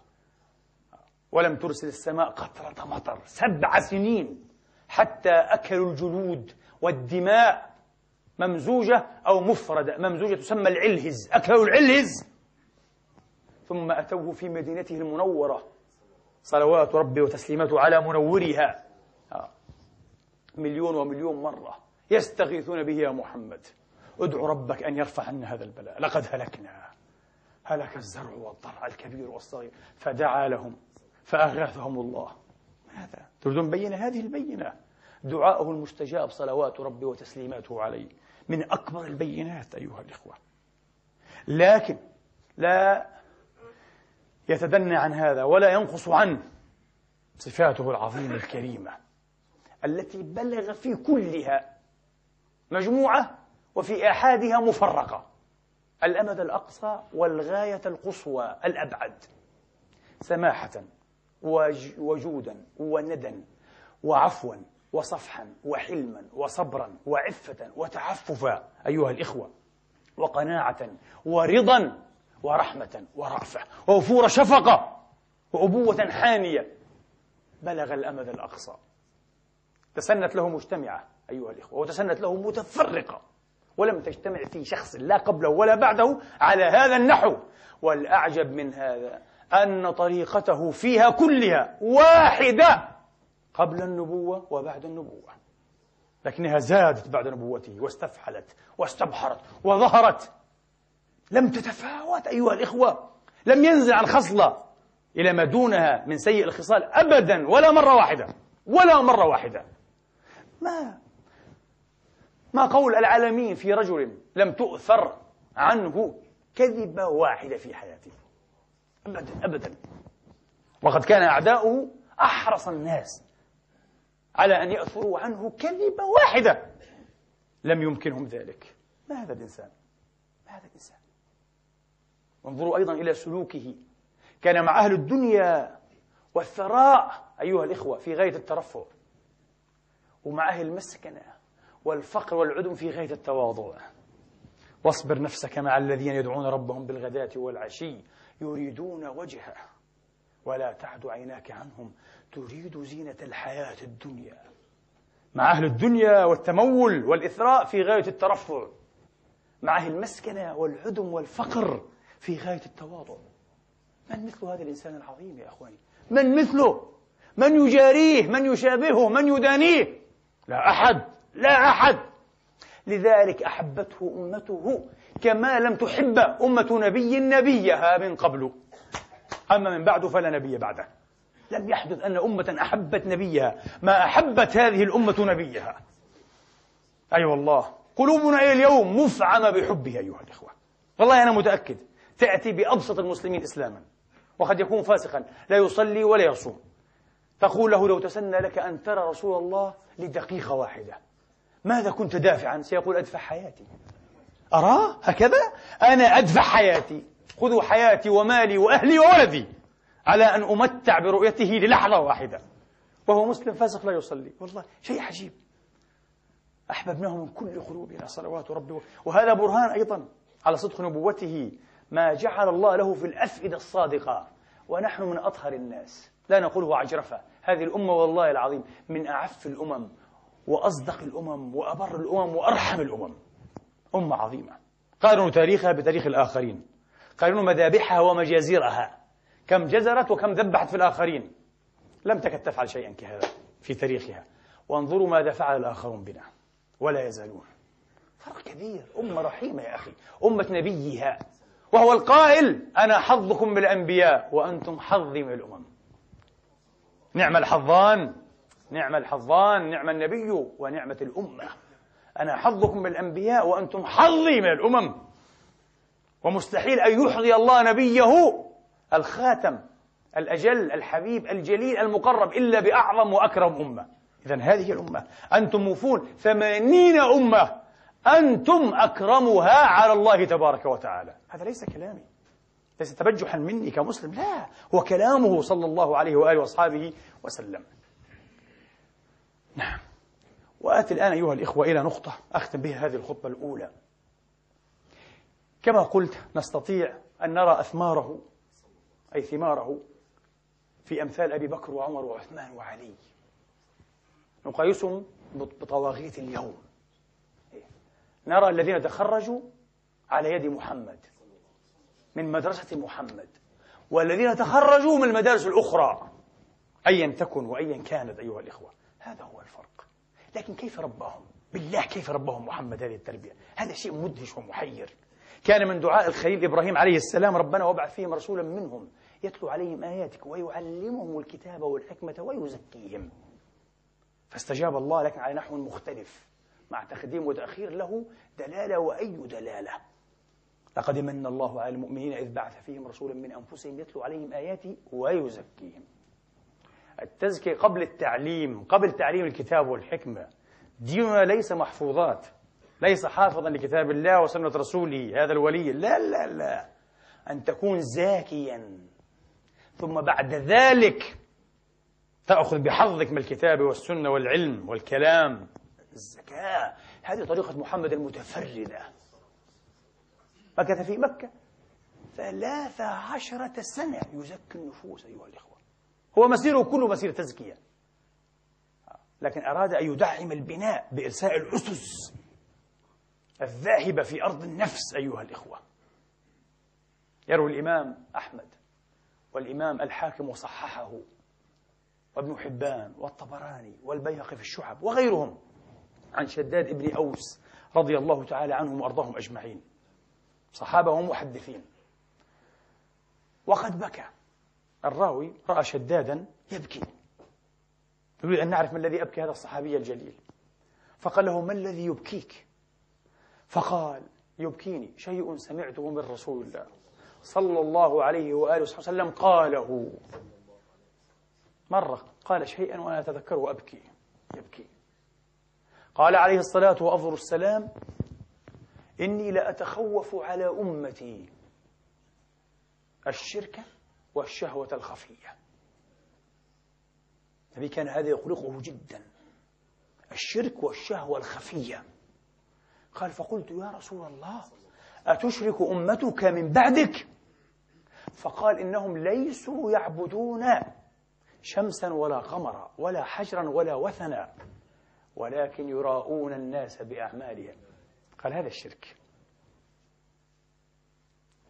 ولم ترسل السماء قطرة مطر. سبع سنين حتى أكلوا الجلود والدماء. ممزوجة أو مفردة. ممزوجة تسمى العلهز أكلوا العلهز. ثم أتوه في مدينته المنورة. صلوات ربي وتسليماته على منورها. آه. مليون ومليون مرة يستغيثون به يا محمد. ادع ربك أن يرفع عنا هذا البلاء. لقد هلكنا. هلك الزرع والضرع الكبير والصغير. فدعا لهم فأغاثهم الله. ماذا؟ تريدون بينة؟ هذه البينة. دعاءه المستجاب صلوات ربي وتسليماته عليه. من أكبر البينات أيها الإخوة. لكن لا يتدنى عن هذا ولا ينقص عنه صفاته العظيمة الكريمة التي بلغ في كلها مجموعة وفي آحادها مفرقة الأمد الأقصى والغاية القصوى الأبعد سماحة وجودا وندا وعفوا وصفحا وحلما وصبرا وعفة وتعففا أيها الإخوة وقناعة ورضا ورحمة ورأفة ووفور شفقة وأبوة حانية بلغ الأمد الأقصى. تسنت له مجتمعة أيها الإخوة وتسنت له متفرقة ولم تجتمع في شخص لا قبله ولا بعده على هذا النحو. والأعجب من هذا أن طريقته فيها كلها واحدة. قبل النبوة وبعد النبوة. لكنها زادت بعد نبوته واستفحلت واستبحرت وظهرت. لم تتفاوت أيها الإخوة. لم ينزل عن خصلة إلى ما دونها من سيء الخصال أبدا ولا مرة واحدة ولا مرة واحدة. ما ما قول العالمين في رجل لم تؤثر عنه كذبة واحدة في حياته؟ أبدا أبدا. وقد كان أعداؤه أحرص الناس على أن يأثروا عنه كذبة واحدة. لم يمكنهم ذلك. ما هذا الإنسان؟ ما هذا الإنسان؟ وانظروا أيضا إلى سلوكه. كان مع أهل الدنيا والثراء أيها الإخوة في غاية الترفع ومع أهل المسكنة والفقر والعدم في غاية التواضع. واصبر نفسك مع الذين يدعون ربهم بالغداة والعشي يريدون وجهه. ولا تعد عيناك عنهم. تريد زينة الحياة الدنيا مع أهل الدنيا والتمول والإثراء في غاية الترفع مع أهل المسكنة والعدم والفقر في غاية التواضع. من مثل هذا الإنسان العظيم يا أخواني؟ من مثله؟ من يجاريه؟ من يشابهه؟ من يدانيه؟ لا أحد لا أحد. لذلك أحبته أمته كما لم تحب أمة نبي نبيها من قبل. أما من بعد فلا نبي بعده. لم يحدث أن أمة أحبت نبيها. ما أحبت هذه الأمة نبيها. أي أيوة والله. قلوبنا إلى اليوم مفعمة بحبه أيها الإخوة. والله أنا متأكد تأتي بأبسط المسلمين إسلاما. وقد يكون فاسقا. لا يصلي ولا يصوم. تقول له لو تسنى لك أن ترى رسول الله لدقيقة واحدة. ماذا كنت دافعا؟ سيقول أدفع حياتي. أراه؟ هكذا؟ أنا أدفع حياتي. خذوا حياتي ومالي وأهلي وولدي. على أن أمتع برؤيته للحظة واحدة. وهو مسلم فاسق لا يصلي. والله شيء عجيب. أحببناه من كل قلوبنا صلوات ربي. وهذا برهان أيضا على صدق نبوته. ما جعل الله له في الأفئدة الصادقة. ونحن من أطهر الناس. لا نقوله عجرفة هذه الأمة والله العظيم من أعف الأمم وأصدق الأمم وأبر الأمم وأرحم الأمم. أمة عظيمة. قارنوا تاريخها بتاريخ الآخرين. قارنوا مذابحها ومجازرها. كم جزرت وكم ذبحت في الآخرين. لم تكد تفعل شيئا كهذا في تاريخها. وانظروا ماذا فعل الآخرون بنا. ولا يزالون. فرق كبير. أمة رحيمة يا أخي. أمة نبيها. وهو القائل أنا حظكم بالأنبياء وأنتم حظي من الأمم. نعم الحظان. نعم الحظان. نعم النبي ونعمة الأمة. أنا حظكم بالأنبياء وأنتم حظي من الأمم. ومستحيل أن يحظي الله نبيه الخاتم الأجل الحبيب الجليل المقرب إلا بأعظم وأكرم أمة. إذا هذه الأمة أنتم موفون ثمانين أمة أنتم أكرمها على الله تبارك وتعالى. هذا ليس كلامي. ليس تبجحا مني كمسلم. لا هو كلامه صلى الله عليه وآله وأصحابه وسلم. نعم. وآتي الآن أيها الإخوة إلى نقطة أختم بها هذه الخطبة الأولى. كما قلت نستطيع أن نرى أثماره أي ثماره في أمثال أبي بكر وعمر وعثمان وعلي. نقايسهم بطواغيت اليوم. نرى الذين تخرجوا على يد محمد من مدرسة محمد والذين تخرجوا من المدارس الأخرى أيا تكن وأيا كانت أيها الإخوة. هذا هو الفرق. لكن كيف رباهم؟ بالله كيف رباهم محمد هذه التربية؟ هذا شيء مدهش ومحير. كان من دعاء الخليل إبراهيم عليه السلام ربنا وابعث فيهم رسولا منهم. يتلو عليهم آياتك ويعلمهم الكتاب والحكمة ويزكيهم. فاستجاب الله لكن على نحو مختلف. مع تقديم وتأخير له دلالة وأي دلالة. لقد من الله على المؤمنين إذ بعث فيهم رسولا من أنفسهم يتلو عليهم آياته ويزكيهم. التزكية قبل التعليم قبل تعليم الكتاب والحكمة. ديننا ليس محفوظات. ليس حافظا لكتاب الله وسنة رسوله هذا الولي. لا لا لا. أن تكون زاكيا. ثم بعد ذلك تأخذ بحظك من الكتاب والسنة والعلم والكلام. الزكاة هذه طريقة محمد المتفردة. مكث في مكة. ثلاث عشرة سنة يزكي النفوس أيها الإخوة. هو مسيره كله مسير تزكية. لكن أراد أن يدعم البناء بإرساء الأسس الذاهبة في أرض النفس أيها الإخوة. يروي الإمام أحمد. والإمام الحاكم وصححه وابن حبان والطبراني والبيهقي في الشعب وغيرهم عن شداد ابن أوس رضي الله تعالى عنهم وأرضاهم أجمعين. صحابة ومحدثين وقد بكى. الراوي رأى شدادا يبكي. يريد أن نعرف ما الذي أبكي هذا الصحابي الجليل. فقال له ما الذي يبكيك؟ فقال يبكيني. شيء سمعته من رسول الله. صلى الله عليه وآله وسلم قاله. مرة قال شيئا وأنا أتذكره وأبكي. يبكي. قال عليه الصلاة وأفضل السلام إني لأتخوف على أمتي. الشرك والشهوة الخفية. النبي كان هذا يقلقه جدا. الشرك والشهوة الخفية. قال فقلت يا رسول الله أتشرك أمتك من بعدك؟ فقال إنهم ليسوا يعبدون شمسا ولا قمرا ولا حجرا ولا وثنا ولكن يراؤون الناس بأعمالهم. قال هذا الشرك.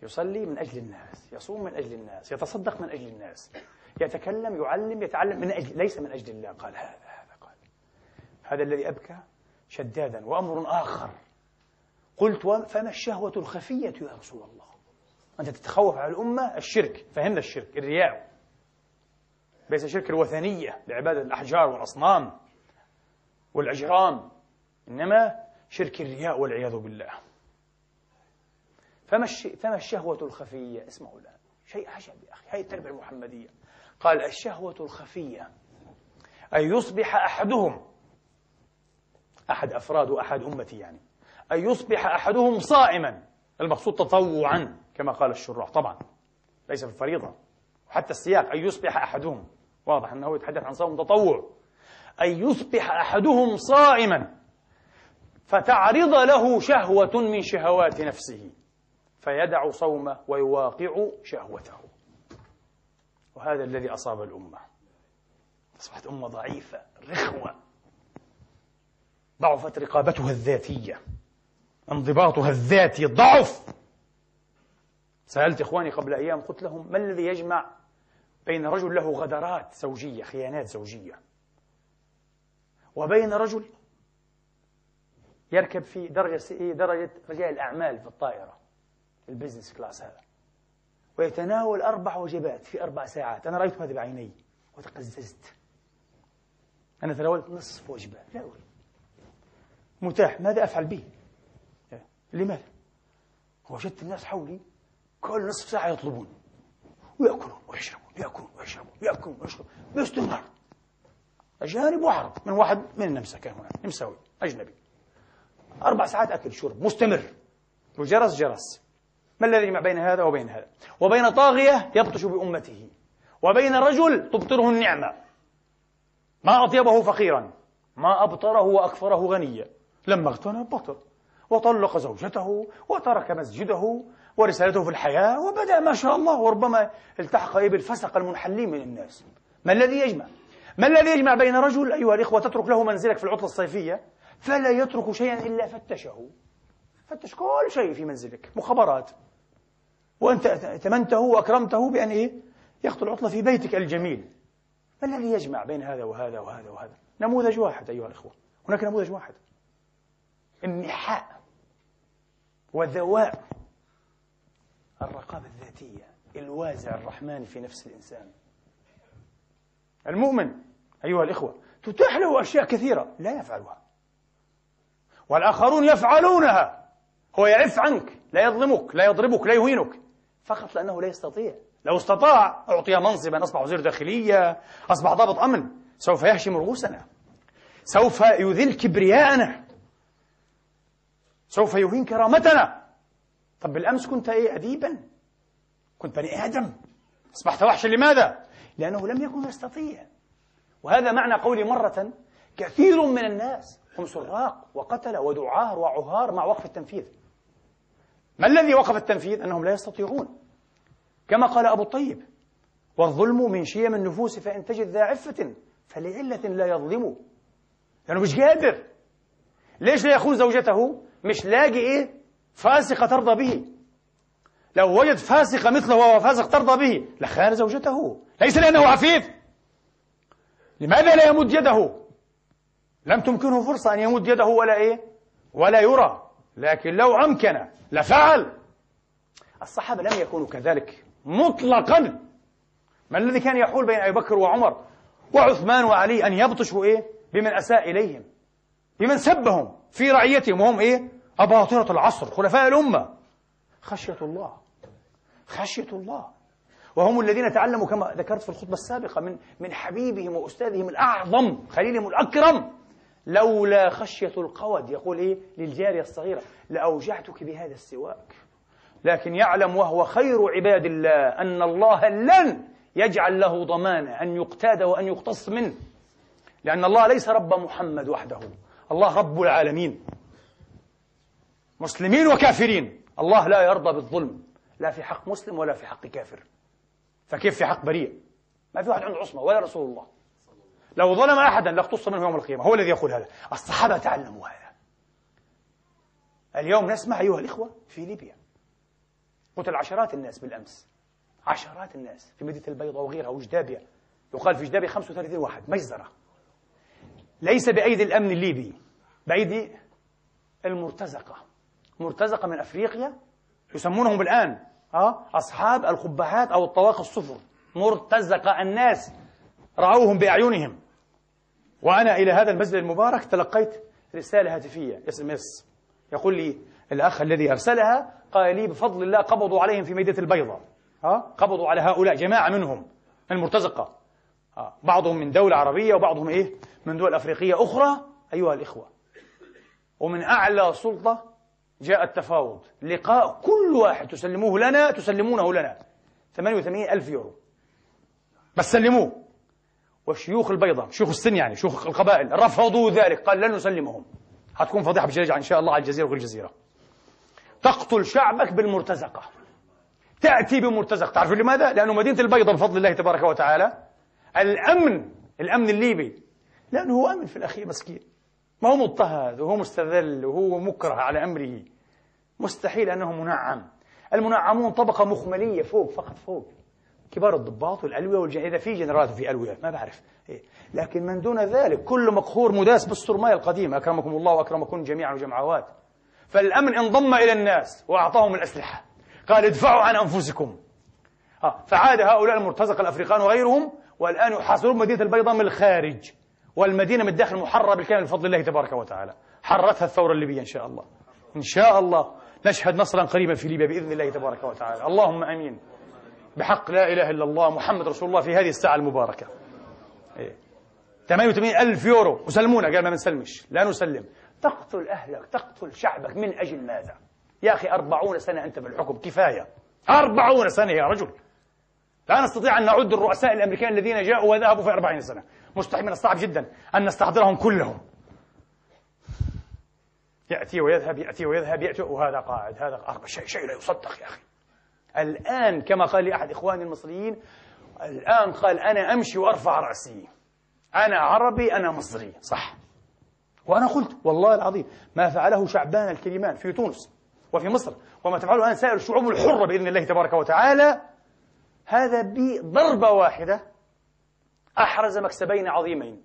يصلي من أجل الناس يصوم من أجل الناس يتصدق من أجل الناس يتكلم يعلم يتعلم من أجل ليس من أجل الله. قال هذا هذا قال. هذا الذي أبكى شدادا وأمر آخر. قلت فما الشهوة الخفية يا رسول الله؟ أنت تتخوف على الأمة الشرك. فهمنا الشرك الرياء ليس شرك الوثنية لعبادة الأحجار والأصنام والأجرام إنما شرك الرياء والعياذ بالله. فما, فما الشهوة الخفية؟ اسمعوا الآن. شيء عجب يا أخي. هذه التربية المحمدية. قال الشهوة الخفية أن يصبح أحدهم أحد أفراد وأحد أمتي يعني أن يصبح أحدهم صائما المقصود تطوعا. كما قال الشراح. طبعا ليس في الفريضة. حتى السياق أن يصبح أحدهم. واضح أنه يتحدث عن صوم تطوع. أن يصبح أحدهم صائما فتعرض له شهوة من شهوات نفسه. فيدع صومه ويواقع شهوته. وهذا الذي أصاب الأمة. أصبحت أمة ضعيفة رخوة. ضعفت رقابتها الذاتية. انضباطها الذاتي ضعف. سألت إخواني قبل أيام قلت لهم ما الذي يجمع بين رجل له غدرات زوجية خيانات زوجية وبين رجل يركب في درجة درجة رجال الأعمال في الطائرة ال business class هذا ويتناول أربع وجبات في أربع ساعات. أنا رأيت هذا بعيني وتقززت. أنا تناولت نصف وجبة لا أريد. متاح. ماذا أفعل به لماذا؟ وجدت الناس حولي كل نصف ساعة يطلبون. ويأكلون ويشربون يأكلون ويشربون يأكلون ويشربون. باستمرار أجانب وعرب من واحد من النمسا كان هنا نمساوي أجنبي. أربع ساعات أكل شرب مستمر. وجرس جرس. ما الذي يجمع بين هذا وبين هذا؟ وبين طاغية يبطش بأمته. وبين رجل تبطره النعمة. ما أطيبه فقيرا. ما أبطره وأكفره غنيا. لما اغتنى بطر وطلق زوجته وترك مسجده. ورسالته في الحياة وبدأ ما شاء الله وربما التحق بالفسق المنحلين من الناس. ما الذي يجمع؟ ما الذي يجمع بين رجل أيها الإخوة تترك له منزلك في العطلة الصيفية فلا يترك شيئا إلا فتشه؟ فتش كل شيء في منزلك مخابرات. وأنت اتمنته وأكرمته بأن إيه؟ يخطو العطلة في بيتك الجميل. ما الذي يجمع بين هذا وهذا وهذا وهذا؟ نموذج واحد أيها الإخوة. هناك نموذج واحد. النحاء والذواء. الرقابة الذاتية الوازع الرحمن في نفس الإنسان. المؤمن أيها الإخوة تتاح له أشياء كثيرة لا يفعلها. والآخرون يفعلونها. هو يعف عنك لا يظلمك لا يضربك لا يهينك. فقط لأنه لا يستطيع. لو استطاع أعطي منصبا أصبح وزير داخلية أصبح ضابط أمن. سوف يهشم رؤوسنا. سوف يذل كبرياءنا. سوف يهين كرامتنا. طب بالأمس كنت إيه؟ أديبا. كنت بني آدم. أصبحت وحشا. لماذا؟ لأنه لم يكن يستطيع. وهذا معنى قولي مرة كثير من الناس هم سراق وقتلة ودعار وعهار مع وقف التنفيذ. ما الذي وقف التنفيذ؟ أنهم لا يستطيعون. كما قال أبو الطيب والظلم من شيم النفوس فإن تجد ذا عفة فلعلة لا يظلم. لأنه مش قادر. ليش لا يخون زوجته؟ مش لاقي إيه؟ فاسقة ترضى به. لو وجد فاسقة مثله وهو فاسق ترضى به لخان زوجته. ليس لأنه عفيف. لماذا لا يمد يده؟ لم تمكنه فرصة أن يمد يده ولا إيه؟ ولا يرى. لكن لو أمكن لفعل. الصحابة لم يكونوا كذلك مطلقا. ما الذي كان يحول بين أبي بكر وعمر؟ وعثمان وعلي أن يبطشوا إيه؟ بمن أساء إليهم بمن سبهم في رعيتهم وهم إيه؟ أباطرة العصر خلفاء الأمة. خشية الله. خشية الله. وهم الذين تعلموا كما ذكرت في الخطبة السابقة من من حبيبهم وأستاذهم الأعظم خليلهم الأكرم. لولا خشية القود يقول إيه؟ للجارية الصغيرة. لأوجعتك بهذا السواك. لكن يعلم وهو خير عباد الله أن الله لن يجعل له ضمانة أن يقتاد وأن يقتص منه. لأن الله ليس رب محمد وحده. الله رب العالمين. مسلمين وكافرين. الله لا يرضى بالظلم. لا في حق مسلم ولا في حق كافر. فكيف في حق بريء؟ ما في واحد عنده عصمة ولا رسول الله. لو ظلم أحدا لاقتص منه يوم القيامة. هو الذي يقول هذا. الصحابة تعلموا هذا. اليوم نسمع أيها الإخوة في ليبيا. قتل عشرات الناس بالأمس. عشرات الناس. في مدينة البيضاء وغيرها وجدابيا. يقال في جدابيا 35 واحد. مجزرة. ليس بأيدي الأمن الليبي. بأيدي المرتزقة. مرتزقة من أفريقيا يسمونهم الآن أه؟ أصحاب القبعات أو الطواق الصفر. مرتزقة الناس رأوهم بأعينهم. وأنا إلى هذا المسجد المبارك تلقيت رسالة هاتفية SMS. يقول لي الأخ الذي أرسلها قال لي بفضل الله قبضوا عليهم في مدينة البيضاء. ها قبضوا على هؤلاء جماعة منهم المرتزقة. ها؟ بعضهم من دولة عربية وبعضهم إيه؟ من دول أفريقية أخرى أيها الإخوة. ومن أعلى سلطة جاء التفاوض. لقاء كل واحد تسلموه لنا تسلمونه لنا. 88 ألف يورو. بس سلموه. وشيوخ البيضة شيوخ السن يعني شيوخ القبائل رفضوا ذلك قال لن نسلمهم. حتكون فضيحة بشجاعة إن شاء الله على الجزيرة وكل الجزيرة. تقتل شعبك بالمرتزقة. تأتي بمرتزق. تعرفوا لماذا؟ لأنه مدينة البيضة بفضل الله تبارك وتعالى. الأمن الأمن الليبي. لأنه هو أمن في الأخير مسكين. ما هو مضطهد وهو مستذل وهو مكره على أمره. مستحيل أنه منعم. المنعمون طبقة مخملية فوق فقط فوق. كبار الضباط والألوية والجن إذا في جنرالات وفي ألوية ما بعرف. إيه. لكن من دون ذلك كل مقهور مداس بالسرماية القديمة أكرمكم الله وأكرمكم جميعا وجمعوات. فالأمن انضم إلى الناس وأعطاهم الأسلحة قال ادفعوا عن أنفسكم. آه. فعاد هؤلاء المرتزقة الأفريقان وغيرهم والآن يحاصرون مدينة البيضاء من الخارج والمدينة من الداخل محررة بالكامل بفضل الله تبارك وتعالى. حررتها الثورة الليبية إن شاء الله. إن شاء الله. نشهد نصرا قريبا في ليبيا بإذن الله تبارك وتعالى. اللهم أمين. بحق لا إله إلا الله محمد رسول الله في هذه الساعة المباركة. إيه. 88 ألف يورو. وسلمونا قال ما بنسلمش. لا نسلم. تقتل أهلك تقتل شعبك. من أجل ماذا؟ يا أخي أربعون سنة أنت في الحكم كفاية. أربعون سنة يا رجل. لا نستطيع أن نعد الرؤساء الأمريكان الذين جاءوا وذهبوا في أربعين سنة. مستحيل. من الصعب جدا أن نستحضرهم كلهم. يأتي ويذهب يأتي ويذهب يأتي وهذا قاعد هذا قاعد. شيء شيء لا يصدق يا أخي. الآن كما قال لي أحد إخواني المصريين الآن قال أنا أمشي وأرفع رأسي. أنا عربي أنا مصري. صح. وأنا قلت والله العظيم ما فعله شعبان الكريمان في تونس وفي مصر وما تفعله الآن سائر الشعوب الحرة بإذن الله تبارك وتعالى. هذا بضربة واحدة أحرز مكسبين عظيمين.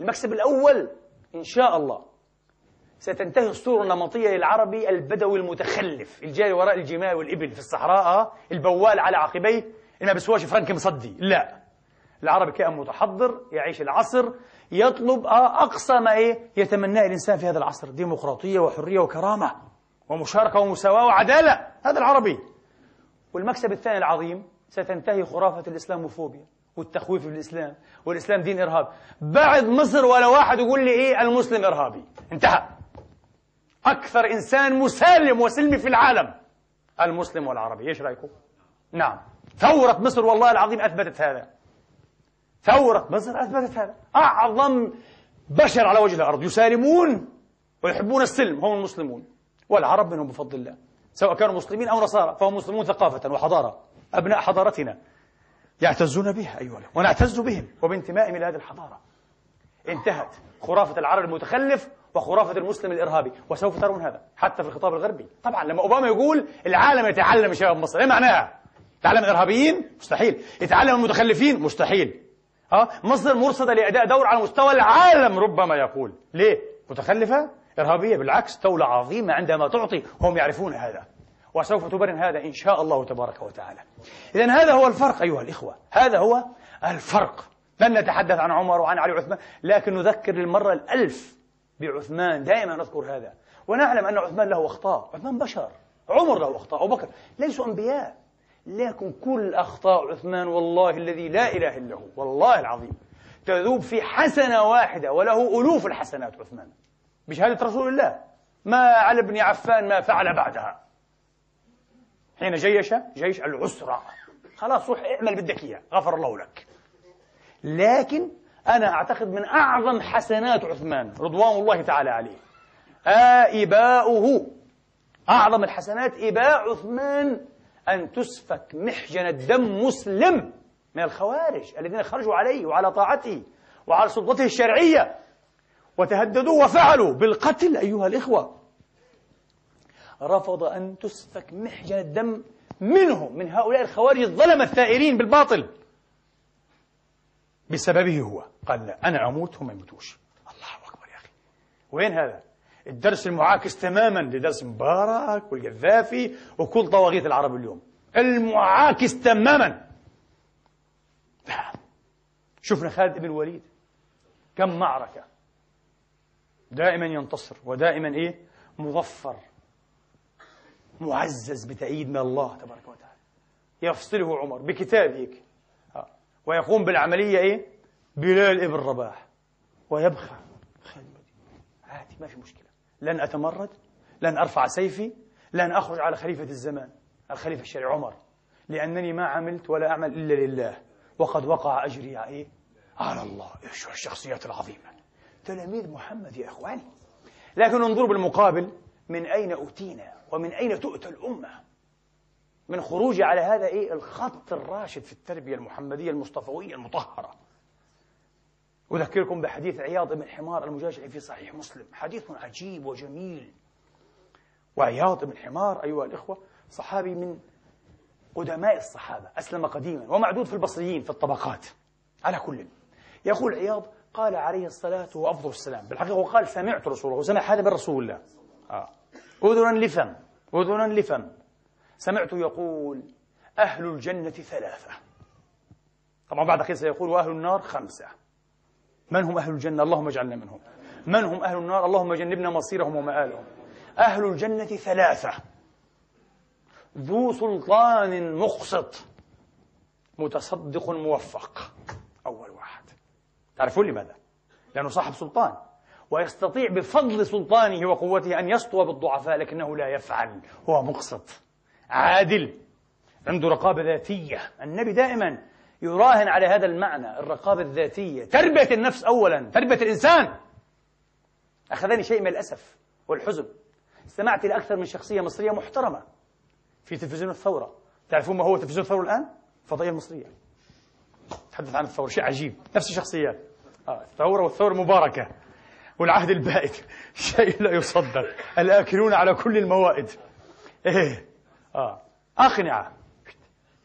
المكسب الأول إن شاء الله ستنتهي الصورة النمطية للعربي البدوي المتخلف الجاري وراء الجمال والإبل في الصحراء البوال على عقبيه. اللي ما بسواش فرنك مصدي. لا. العربي كائن متحضر يعيش العصر يطلب أقصى ما إيه يتمناه الإنسان في هذا العصر. ديمقراطية وحرية وكرامة ومشاركة ومساواة وعدالة. هذا العربي. والمكسب الثاني العظيم ستنتهي خرافة الإسلاموفوبيا والتخويف بالإسلام والإسلام دين إرهاب بعد مصر ولا واحد يقول لي إيه المسلم إرهابي. انتهى. أكثر إنسان مسالم وسلمي في العالم. المسلم والعربي إيش رأيكم؟ نعم. ثورة مصر والله العظيم أثبتت هذا. ثورة مصر أثبتت هذا. أعظم بشر على وجه الأرض يسالمون ويحبون السلم هم المسلمون. والعرب منهم بفضل الله. سواء كانوا مسلمين أو نصارى فهم مسلمون ثقافة وحضارة. أبناء حضارتنا يعتزون بها أيها ونعتز بهم وبانتمائهم إلى هذه الحضارة. انتهت خرافة العرب المتخلف وخرافة المسلم الإرهابي وسوف ترون هذا حتى في الخطاب الغربي طبعا لما أوباما يقول العالم يتعلم شباب مصر إيه معناها؟ يتعلم الإرهابيين؟ مستحيل يتعلم المتخلفين؟ مستحيل ها مصر مرصدة لأداء دور على مستوى العالم ربما يقول ليه؟ متخلفة؟ إرهابية بالعكس دولة عظيمة عندما تعطي هم يعرفون هذا وسوف تبرهن هذا إن شاء الله تبارك وتعالى إذا هذا هو الفرق أيها الإخوة هذا هو الفرق لن نتحدث عن عمر وعن علي وعثمان لكن نذكر للمرة الألف بعثمان دائما نذكر هذا. ونعلم أن عثمان له أخطاء. عثمان بشر. عمر له أخطاء. أبو بكر. ليسوا أنبياء. لكن كل أخطاء عثمان والله الذي لا إله إلا هو. والله العظيم. تذوب في حسنة واحدة وله ألوف الحسنات عثمان. بشهادة رسول الله. ما على ابن عفان ما فعل بعدها. حين جيش جيش العسرة خلاص روح اعمل بدك إياه غفر الله لك. لكن أنا أعتقد من أعظم حسنات عثمان رضوان الله تعالى عليه. آئباؤه. أعظم الحسنات إباء عثمان أن تسفك محجن الدم مسلم من الخوارج الذين خرجوا عليه وعلى طاعته وعلى سلطته الشرعية وتهددوا وفعلوا بالقتل أيها الإخوة. رفض أن تسفك محجن الدم منهم من هؤلاء الخوارج الظلمة الثائرين بالباطل. بسببه هو. قال لا أنا أموت هم يموتوش. الله أكبر يا أخي. وين هذا؟ الدرس المعاكس تماما لدرس مبارك والقذافي وكل طواغيت العرب اليوم. المعاكس تماما. شفنا خالد بن الوليد. كم معركة. دائما ينتصر ودائما إيه؟ مظفر. معزز بتأييد من الله تبارك وتعالى. يفصله عمر بكتاب هيك ويقوم بالعملية إيه؟ بلال ابن رباح. ويبخى. عادي ما في مشكلة. لن أتمرد لن أرفع سيفي لن أخرج على خليفة الزمان الخليفة الشرعي عمر. لأنني ما عملت ولا أعمل إلا لله. وقد وقع أجري إيه؟ على الله. إيش الشخصيات العظيمة. تلاميذ محمد يا إخواني. لكن انظروا بالمقابل من أين أتينا ومن أين تؤتى الأمة؟ من خروجي على هذا إيه؟ الخط الراشد في التربية المحمدية المصطفوية المطهرة. أذكركم بحديث عياض بن حمار المجاشعي في صحيح مسلم. حديث عجيب وجميل. وعياض بن حمار أيها الإخوة صحابي من قدماء الصحابة أسلم قديما ومعدود في البصريين في الطبقات على كل. يقول عياض قال عليه الصلاة وأفضل السلام. بالحقيقة وقال سمعت رسول الله وسمع هذا من رسول الله. آه. أذنا لفم أذنا لفم. سمعت يقول أهل الجنة ثلاثة. طبعا بعد قيل سيقول وأهل النار خمسة. من هم أهل الجنة؟ اللهم اجعلنا منهم. من هم أهل النار؟ اللهم جنبنا مصيرهم ومآلهم. أهل الجنة ثلاثة. ذو سلطان مقسط. متصدق موفق. أول واحد. تعرفون لماذا؟ لأنه صاحب سلطان. ويستطيع بفضل سلطانه وقوته أن يسطو بالضعفاء لكنه لا يفعل. هو مقسط. عادل عنده رقابة ذاتية. النبي دائما يراهن على هذا المعنى الرقابة الذاتية. تربية النفس أولا تربية الإنسان. أخذني شيء من الأسف والحزن. استمعت إلى أكثر من شخصية مصرية محترمة في تلفزيون الثورة. تعرفون ما هو تلفزيون الثورة الآن؟ الفضائية المصرية تحدث عن الثورة شيء عجيب. نفس الشخصيات. آه الثورة والثورة المباركة والعهد البائد شيء لا يصدق. الآكلون على كل الموائد. إيه. آه. أقنعة.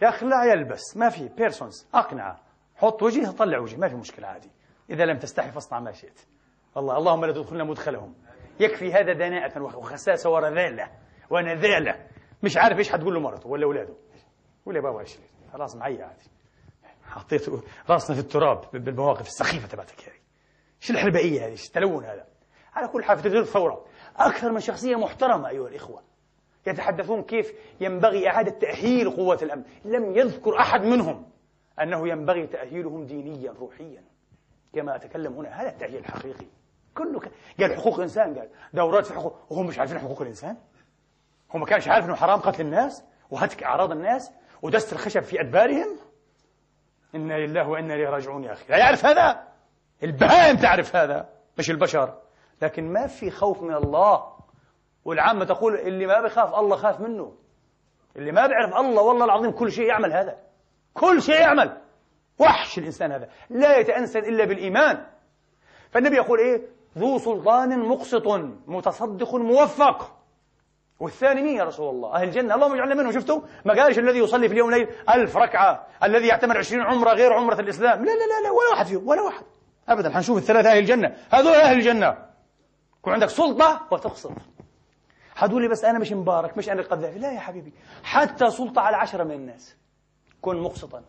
يا أخي لا يلبس ما في بيرسونز أقنعة. حط وجهه طلع وجهه ما في مشكلة عادي. إذا لم تستحي فاصنع ما شئت. الله اللهم لا تدخلنا مدخلهم. يكفي هذا دناءة وخساسة ورذالة ونذالة. مش عارف إيش حتقول له مرته ولا أولاده. قول يا بابا إيش خلاص معي عادي. حطيت راسنا في التراب بالمواقف السخيفة تبعتك هذه. شو الحلبائية هذه؟ التلون هذا؟ على كل حال في تغيير الثورة أكثر من شخصية محترمة أيها الإخوة. يتحدثون كيف ينبغي إعادة تأهيل قوات الأمن. لم يذكر أحد منهم أنه ينبغي تأهيلهم دينيا روحيا. كما أتكلم هنا هذا التأهيل الحقيقي كله. قال حقوق الإنسان قال دورات في حقوق وهم مش عارفين حقوق الإنسان؟ هم ما كانش عارف أنه حرام قتل الناس وهتك أعراض الناس ودست الخشب في أدبارهم؟ إنا لله وإنا إليه راجعون يا أخي. لا يعرف هذا. البهائم تعرف هذا مش البشر. لكن ما في خوف من الله. والعامة تقول اللي ما بيخاف الله خاف منه. اللي ما بيعرف الله والله العظيم كل شيء يعمل هذا. كل شيء يعمل. وحش الإنسان هذا. لا يتأنسن إلا بالإيمان. فالنبي يقول إيه؟ ذو سلطان مقسط متصدق موفق. والثاني مين يا رسول الله؟ أهل الجنة. اللهم اجعلنا منهم. شفتوا؟ ما قالش الذي يصلي في اليوم ليل ألف ركعة. الذي يعتمر عشرين عمرة غير عمرة الإسلام. لا لا لا, لا ولا واحد فيهم ولا واحد. أبدا. حنشوف الثلاثة أهل الجنة. هذول أهل الجنة. يكون عندك سلطة وتقسط. حتقول لي بس أنا مش مبارك مش أنا القذافي. لا يا حبيبي. حتى سلطة على عشرة من الناس. كن مقسطا.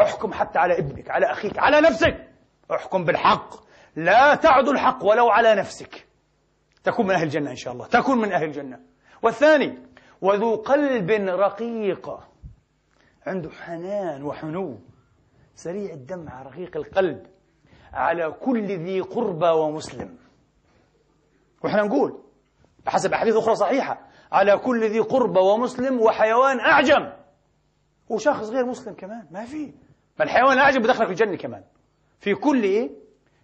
احكم حتى على ابنك على أخيك على نفسك. احكم بالحق. لا تعد الحق ولو على نفسك. تكون من أهل الجنة إن شاء الله. تكون من أهل الجنة. والثاني وذو قلب رقيق. عنده حنان وحنو. سريع الدمع رقيق القلب. على كل ذي قربى ومسلم. وإحنا نقول بحسب أحاديث أخرى صحيحة. على كل ذي قربى ومسلم وحيوان أعجم. وشخص غير مسلم كمان ما في. ما الحيوان الأعجم بدخلك الجنة كمان. في كل إيه؟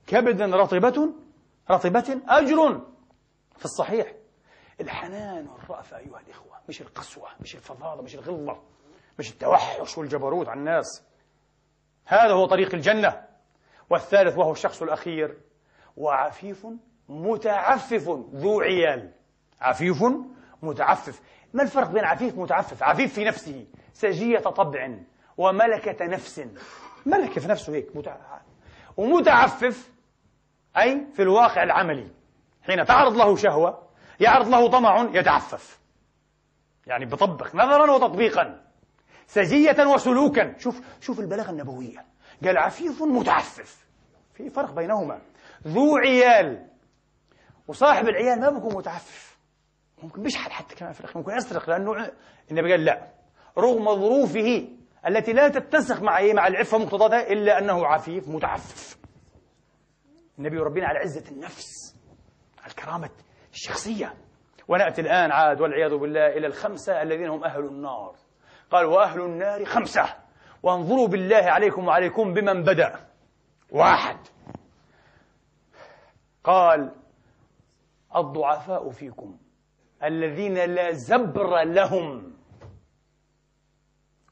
كبد رطبة رطبة أجر في الصحيح. الحنان والرأفة أيها الإخوة مش القسوة مش الفظاظة مش الغلظة مش التوحش والجبروت على الناس. هذا هو طريق الجنة. والثالث وهو الشخص الأخير. وعفيف متعفف ذو عيال. عفيف متعفف. ما الفرق بين عفيف متعفف؟ عفيف في نفسه سجية طبع وملكة نفس. ملكة في نفسه هيك ومتعفف أي في الواقع العملي. حين تعرض له شهوة يعرض له طمع يتعفف. يعني بطبق نظرا وتطبيقا. سجية وسلوكا. شوف شوف البلاغة النبوية. قال عفيف متعفف. في فرق بينهما. ذو عيال. وصاحب العيال ما بيكون متعفف. ممكن بيشحت حتى كمان في الأخير ممكن يسرق لأنه النبي قال لا. رغم ظروفه التي لا تتسق مع إيه؟ مع العفة مقتضاتها إلا أنه عفيف متعفف. النبي يربينا على عزة النفس على كرامة الشخصية. ونأتي الآن عاد والعياذ بالله إلى الخمسة الذين هم أهل النار. قال وأهل النار خمسة. وانظروا بالله عليكم وعليكم بمن بدأ. واحد. قال الضعفاء فيكم. الذين لا زبر لهم.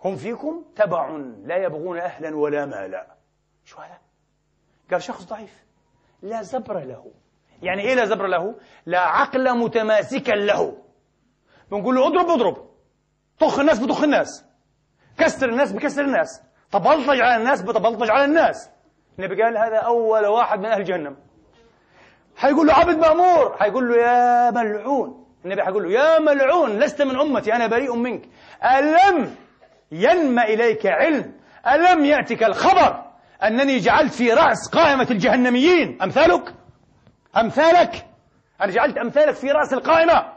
هم فيكم تبع لا يبغون أهلا ولا مالا. شو هذا؟ قال شخص ضعيف. لا زبر له. يعني إيه لا زبر له؟ لا عقل متماسكا له. بنقول له اضرب اضرب. طخ الناس بطخ الناس. كسر الناس بكسر الناس. تبلطج على الناس بتبلطج على الناس. النبي قال هذا أول واحد من أهل جهنم. حيقول له عبد مأمور. حيقول له يا ملعون. النبي حيقول له يا ملعون لست من أمتي أنا بريء منك. ألم ينم إليك علم؟ ألم يأتك الخبر أنني جعلت في رأس قائمة الجهنميين؟ أمثالك؟ أمثالك؟ أنا جعلت أمثالك في رأس القائمة.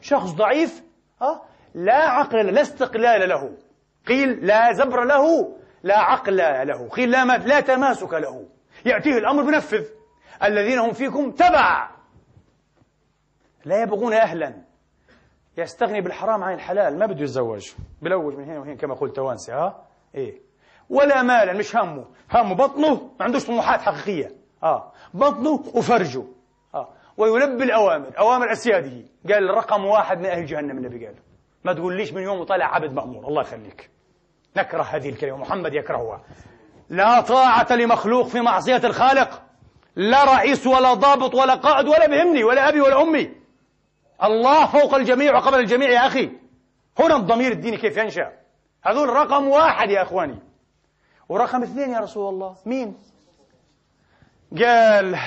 شخص ضعيف أه؟ لا عقل لا استقلال له. قيل لا زبر له لا عقل له. قيل لا, لا تماسك له. يأتيه الأمر بنفذ. الذين هم فيكم تبع. لا يبغون أهلا. يستغني بالحرام عن الحلال ما بده يتزوج. بلوج من هنا وهنا كما قلت توانسي ها إيه. ولا مالا مش همه. همه بطنه ما عندوش طموحات حقيقية. آه. بطنه وفرجه. آه. ويلبي الأوامر أوامر أسياده. قال رقم واحد من أهل جهنم النبي قال. ما تقوليش من يوم طالع عبد مأمور الله يخليك. نكره هذه الكلمة محمد يكرهها. لا طاعة لمخلوق في معصية الخالق. لا رئيس ولا ضابط ولا قائد ولا بهمني ولا أبي ولا أمي. الله فوق الجميع وقبل الجميع يا أخي. هنا الضمير الديني كيف ينشأ؟ هذول رقم واحد يا أخواني. ورقم اثنين يا رسول الله. مين؟ قال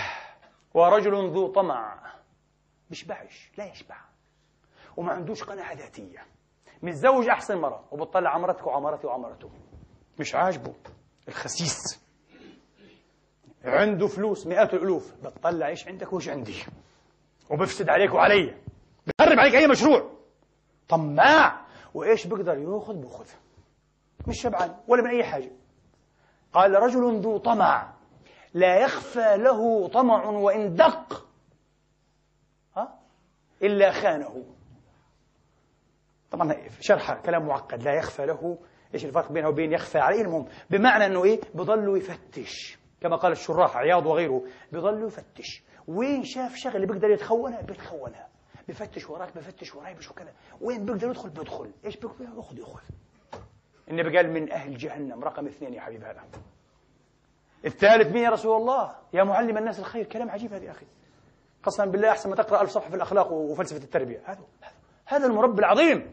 ورجل ذو طمع. بيشبعش لا يشبع. وما عندوش قناعة ذاتية. متزوج أحسن مرة وبتطلع عمرتك وعمرتي وعمرته. مش عاجبه. الخسيس. عنده فلوس مئات الألوف. بتطلع إيش عندك وإيش عندي؟ وبفسد عليك وعلي. بخرب عليك أي مشروع. طماع. وإيش بيقدر يأخذ؟ بيأخذ. مش شبعان ولا من أي حاجة. قال رجل ذو طمع. لا يخفى له طمع وإن دق. ها؟ إلا خانه. طبعا شرح كلام معقد. لا يخفى له. إيش الفرق بينه وبين يخفى عليه؟ المهم بمعنى إنه إيه؟ بضل يفتش. كما قال الشراح عياض وغيره. بضل يفتش. وين شاف شغله بيقدر يتخونها بيتخونها بفتش وراك بفتش وراي بشوف كذا وين بيقدر يدخل؟ بيدخل. إيش بيقدر ياخذ؟ ياخذ. النبي قال من أهل جهنم. رقم اثنين يا حبيب هذا. الثالث مين يا رسول الله؟ يا معلم الناس الخير. كلام عجيب هذا يا أخي. قسما بالله أحسن ما تقرأ ألف صفحه في الاخلاق وفلسفة التربية. هذا هذا المربي العظيم.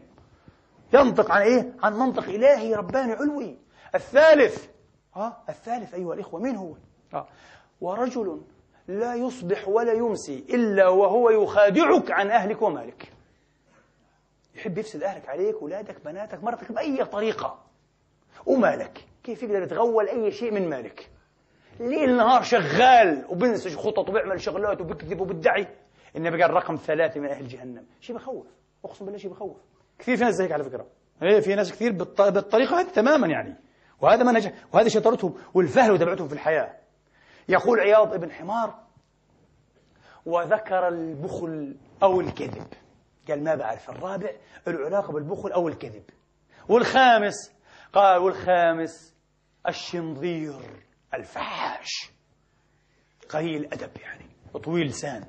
ينطق عن إيه؟ عن منطق إلهي رباني علوي. الثالث ها الثالث أيها الإخوة مين هو؟ آه. ورجل لا يصبح ولا يمسي إلا وهو يخادعك عن أهلك ومالك. يحب يفسد أهلك عليك أولادك بناتك مرتك بأي طريقة. ومالك؟ كيف يقدر يتغول أي شيء من مالك؟ ليل نهار شغال وبنسج خطط وبيعمل شغلات وبكذب وبدعي النبي قال رقم ثلاثة من أهل جهنم. شيء بخوف. أقسم بالله شيء بخوف. كثير في ناس زيك على فكرة. إيه في ناس كثير بالطريقة هذه تماما يعني. وهذا منهج وهذه شطارتهم والفهلوة تبعتهم في الحياة. يقول عياض ابن حمار وذكر البخل أو الكذب. قال ما بعرف الرابع العلاقة بالبخل أو الكذب. والخامس قال والخامس الشنظير الفحاش. قليل الأدب يعني طويل لسان.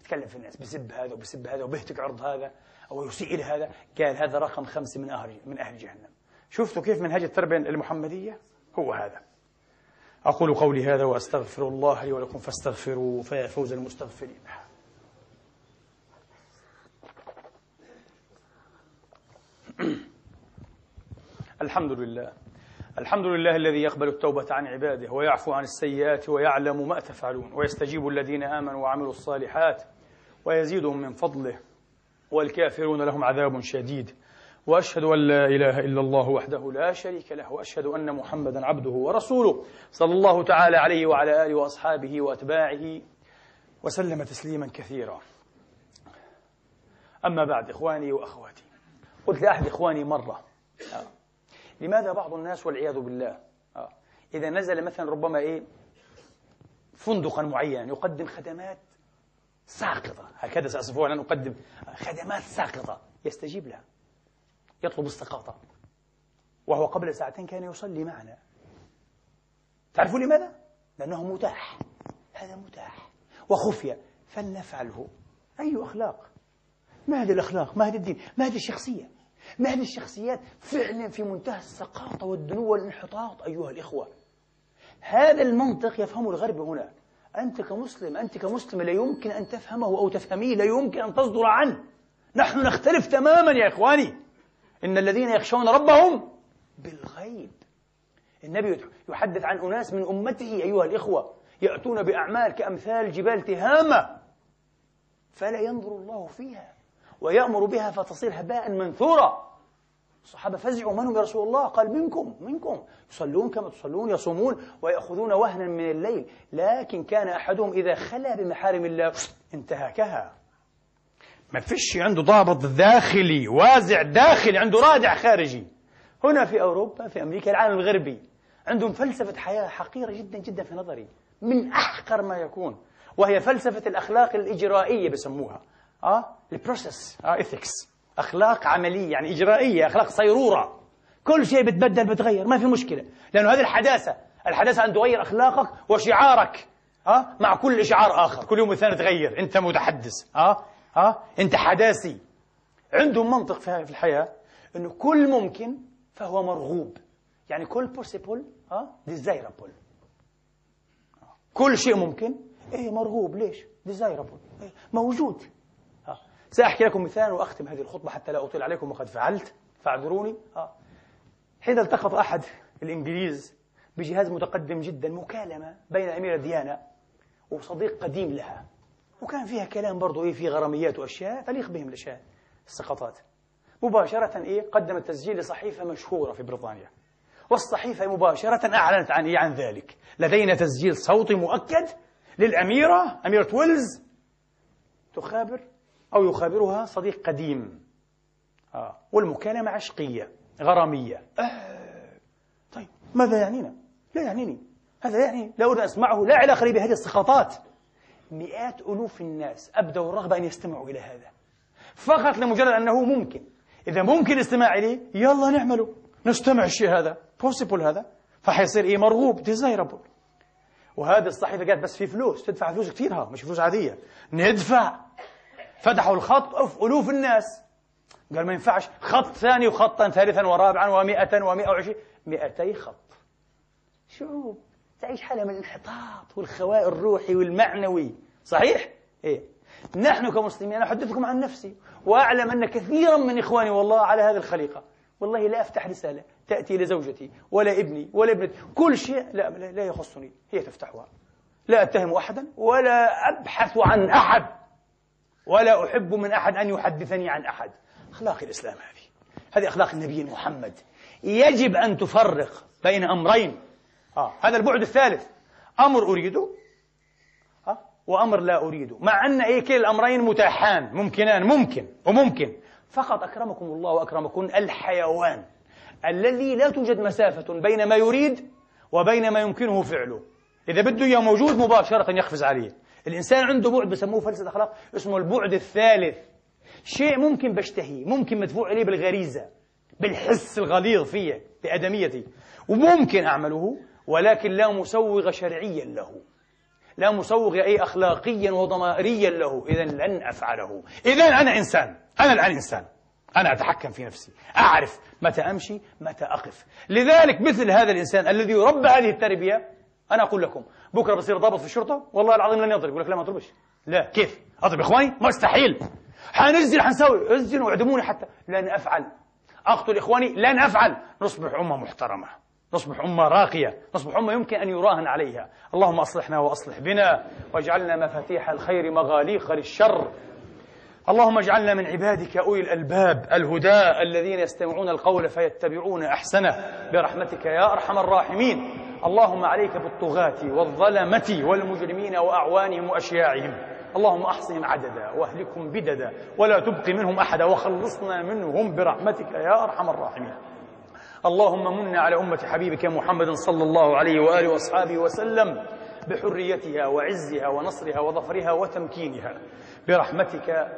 يتكلم في الناس بسب هذا وبسب هذا وبيهتك عرض هذا أو يسيء هذا قال هذا رقم خمسة من أهل من أهل جهنم. شفتوا كيف منهج التربية المحمدية؟ هو هذا. أقول قولي هذا وأستغفر الله لي ولكم فاستغفروا فيا فوز المستغفرين. الحمد لله. الحمد لله الذي يقبل التوبة عن عباده ويعفو عن السيئات ويعلم ما تفعلون ويستجيب الذين آمنوا وعملوا الصالحات ويزيدهم من فضله والكافرون لهم عذاب شديد. وأشهد أن لا إله إلا الله وحده لا شريك له وأشهد أن محمدا عبده ورسوله صلى الله تعالى عليه وعلى آله وأصحابه وأتباعه وسلم تسليما كثيرا أما بعد إخواني وأخواتي قلت لأحد إخواني مرة آه. لماذا بعض الناس والعياذ بالله آه. إذا نزل مثلا ربما إيه فندقا معينا يقدم خدمات ساقطة هكذا سأصفها ان أقدم خدمات ساقطة يستجيب لها يطلب السقاطة وهو قبل ساعتين كان يصلي معنا. تعرفوا لماذا؟ لأنه متاح. هذا متاح. وخفية فلنفعله. أي أخلاق؟ ما هذه الأخلاق؟ ما هذا الدين؟ ما هذه الشخصية؟ ما هذه الشخصيات فعلا في منتهى السقاطة والدنو والانحطاط أيها الإخوة. هذا المنطق يفهمه الغرب هنا. أنت كمسلم أنت كمسلم لا يمكن أن تفهمه أو تفهميه لا يمكن أن تصدر عنه. نحن نختلف تماما يا إخواني. إن الذين يخشون ربهم بالغيب. النبي يحدث عن أناس من أمته أيها الإخوة يأتون بأعمال كأمثال جبال تهامة فلا ينظر الله فيها ويأمر بها فتصير هباء منثورا. الصحابة فزعوا من هم يا رسول الله؟ قال منكم منكم. يصلون كما تصلون يصومون ويأخذون وهنا من الليل. لكن كان أحدهم إذا خلا بمحارم الله انتهكها. ما فيش عنده ضابط داخلي وازع داخلي عنده رادع خارجي. هنا في أوروبا في أمريكا العالم الغربي عندهم فلسفة حياة حقيرة جدا جدا في نظري من أحقر ما يكون وهي فلسفة الأخلاق الإجرائية بسموها. آه ال process آه ethics أخلاق عملية يعني إجرائية أخلاق صيرورة. كل شيء بتبدل بتغير ما في مشكلة. لأنه هذه الحداثة الحداثة أن تغير أخلاقك وشعارك آه مع كل إشعار آخر. كل يوم ثاني تغير أنت متحدث آه. ها؟ أنت حداثي. عندهم منطق في الحياة أنه كل ممكن فهو مرغوب. يعني كل possible ها؟ desirable. كل شيء ممكن. إيه مرغوب. ليش؟ desirable. إيه موجود. ها؟ سأحكي لكم مثال وأختم هذه الخطبة حتى لا أطيل عليكم وقد فعلت. فاعذروني. ها؟ حين التقط أحد الإنجليز بجهاز متقدم جدا مكالمة بين أميرة ديانا وصديق قديم لها. وكان فيها كلام برضو إيه في غراميات وأشياء تليق بهم الأشياء السقطات مباشرة إيه قدم التسجيل لصحيفة مشهورة في بريطانيا والصحيفة مباشرة أعلنت عن عن ذلك لدينا تسجيل صوتي مؤكد للأميرة أميرة ويلز تخابر أو يخابرها صديق قديم آه. والمكالمة عشقية غرامية آه. طيب ماذا يعنينا؟ لا يعنيني هذا يعني لا أريد أن أسمعه لا علاقة لي بهذه السقطات مئات ألوف الناس أبدوا الرغبة أن يستمعوا إلى هذا. فقط لمجرد أنه ممكن. إذا ممكن الاستماع إليه يلا نعمله نستمع الشيء هذا. possible هذا. فحيصير إيه؟ مرغوب. desirable وهذه الصحيفة قالت بس في فلوس. تدفع فلوس كثير ها مش فلوس عادية. ندفع. فتحوا الخط أف ألوف الناس. قال ما ينفعش. خط ثاني وخطا ثالثا ورابعا ومئة ومئة وعشرين. مئتي خط. شعوب. تعيش حالة من الانحطاط والخواء الروحي والمعنوي. صحيح؟ إيه. نحن كمسلمين أنا أحدثكم عن نفسي وأعلم أن كثيرا من إخواني والله على هذه الخليقة. والله لا أفتح رسالة تأتي لزوجتي ولا ابني ولا ابنتي كل شيء لا, لا يخصني. هي تفتحها. لا أتهم أحدا ولا أبحث عن أحد ولا أحب من أحد أن يحدثني عن أحد. أخلاق الإسلام هذه. هذه أخلاق النبي محمد. يجب أن تفرق بين أمرين. آه. هذا البعد الثالث. أمر أريده آه. وأمر لا أريده مع أن إيه كلا الأمرين متاحان ممكنان ممكن وممكن. فقط أكرمكم الله وأكرمكم الحيوان الذي لا توجد مسافة بين ما يريد وبين ما يمكنه فعله. إذا بده إياه موجود مباشرة يقفز عليه. الإنسان عنده بعد بسموه فلسفة أخلاق اسمه البعد الثالث. شيء ممكن بشتهيه ممكن مدفوع إليه بالغريزة بالحس الغليظ فيه بأدميتي وممكن أعمله ولكن لا مسوغ شرعيا له. لا مسوغ أي أخلاقيا وضمائريا له. إذا لن أفعله. إذا أنا إنسان. أنا الآن إنسان. أنا أتحكم في نفسي. أعرف متى أمشي متى أقف. لذلك مثل هذا الإنسان الذي يربى هذه التربية أنا أقول لكم بكرة بصير ضابط في الشرطة والله العظيم لن يضرب. يقول لك لا ما أضربش. لا. كيف؟ أضرب إخواني؟ مستحيل. حنزل حنسوي. انزلوا واعدموني حتى. لن أفعل. أقتل إخواني؟ لن أفعل. نصبح أمة محترمة. نصبح أمة راقية نصبح أمة يمكن أن يراهن عليها. اللهم أصلحنا وأصلح بنا واجعلنا مفاتيح الخير مغاليق للشر. اللهم اجعلنا من عبادك أولي الألباب الهداء الذين يستمعون القول فيتبعون أحسنه. برحمتك يا أرحم الراحمين. اللهم عليك بالطغاة والظلمة والمجرمين وأعوانهم وأشياعهم. اللهم أحصهم عددا وأهلكهم بددا. ولا تبق منهم أحدا وخلصنا منهم برحمتك يا أرحم الراحمين. اللهم من على أمة حبيبك محمد صلى الله عليه وآله وأصحابه وسلم بحريتها وعزها ونصرها وظفرها وتمكينها. برحمتك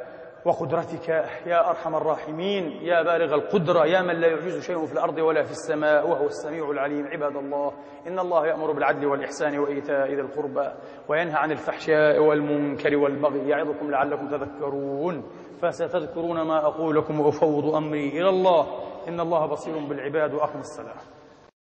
وقدرتك يا أرحم الراحمين يا بالغ القدرة يا من لا يعجز شيء في الأرض ولا في السماء وهو السميع العليم عباد الله. إن الله يأمر بالعدل والإحسان وإيتاء ذي القربى وينهى عن الفحشاء والمنكر والبغي يعظكم لعلكم تذكرون. فستذكرون ما أقول لكم وأفوض أمري إلى الله. إن الله بصير بالعباد وأقم الصلاة.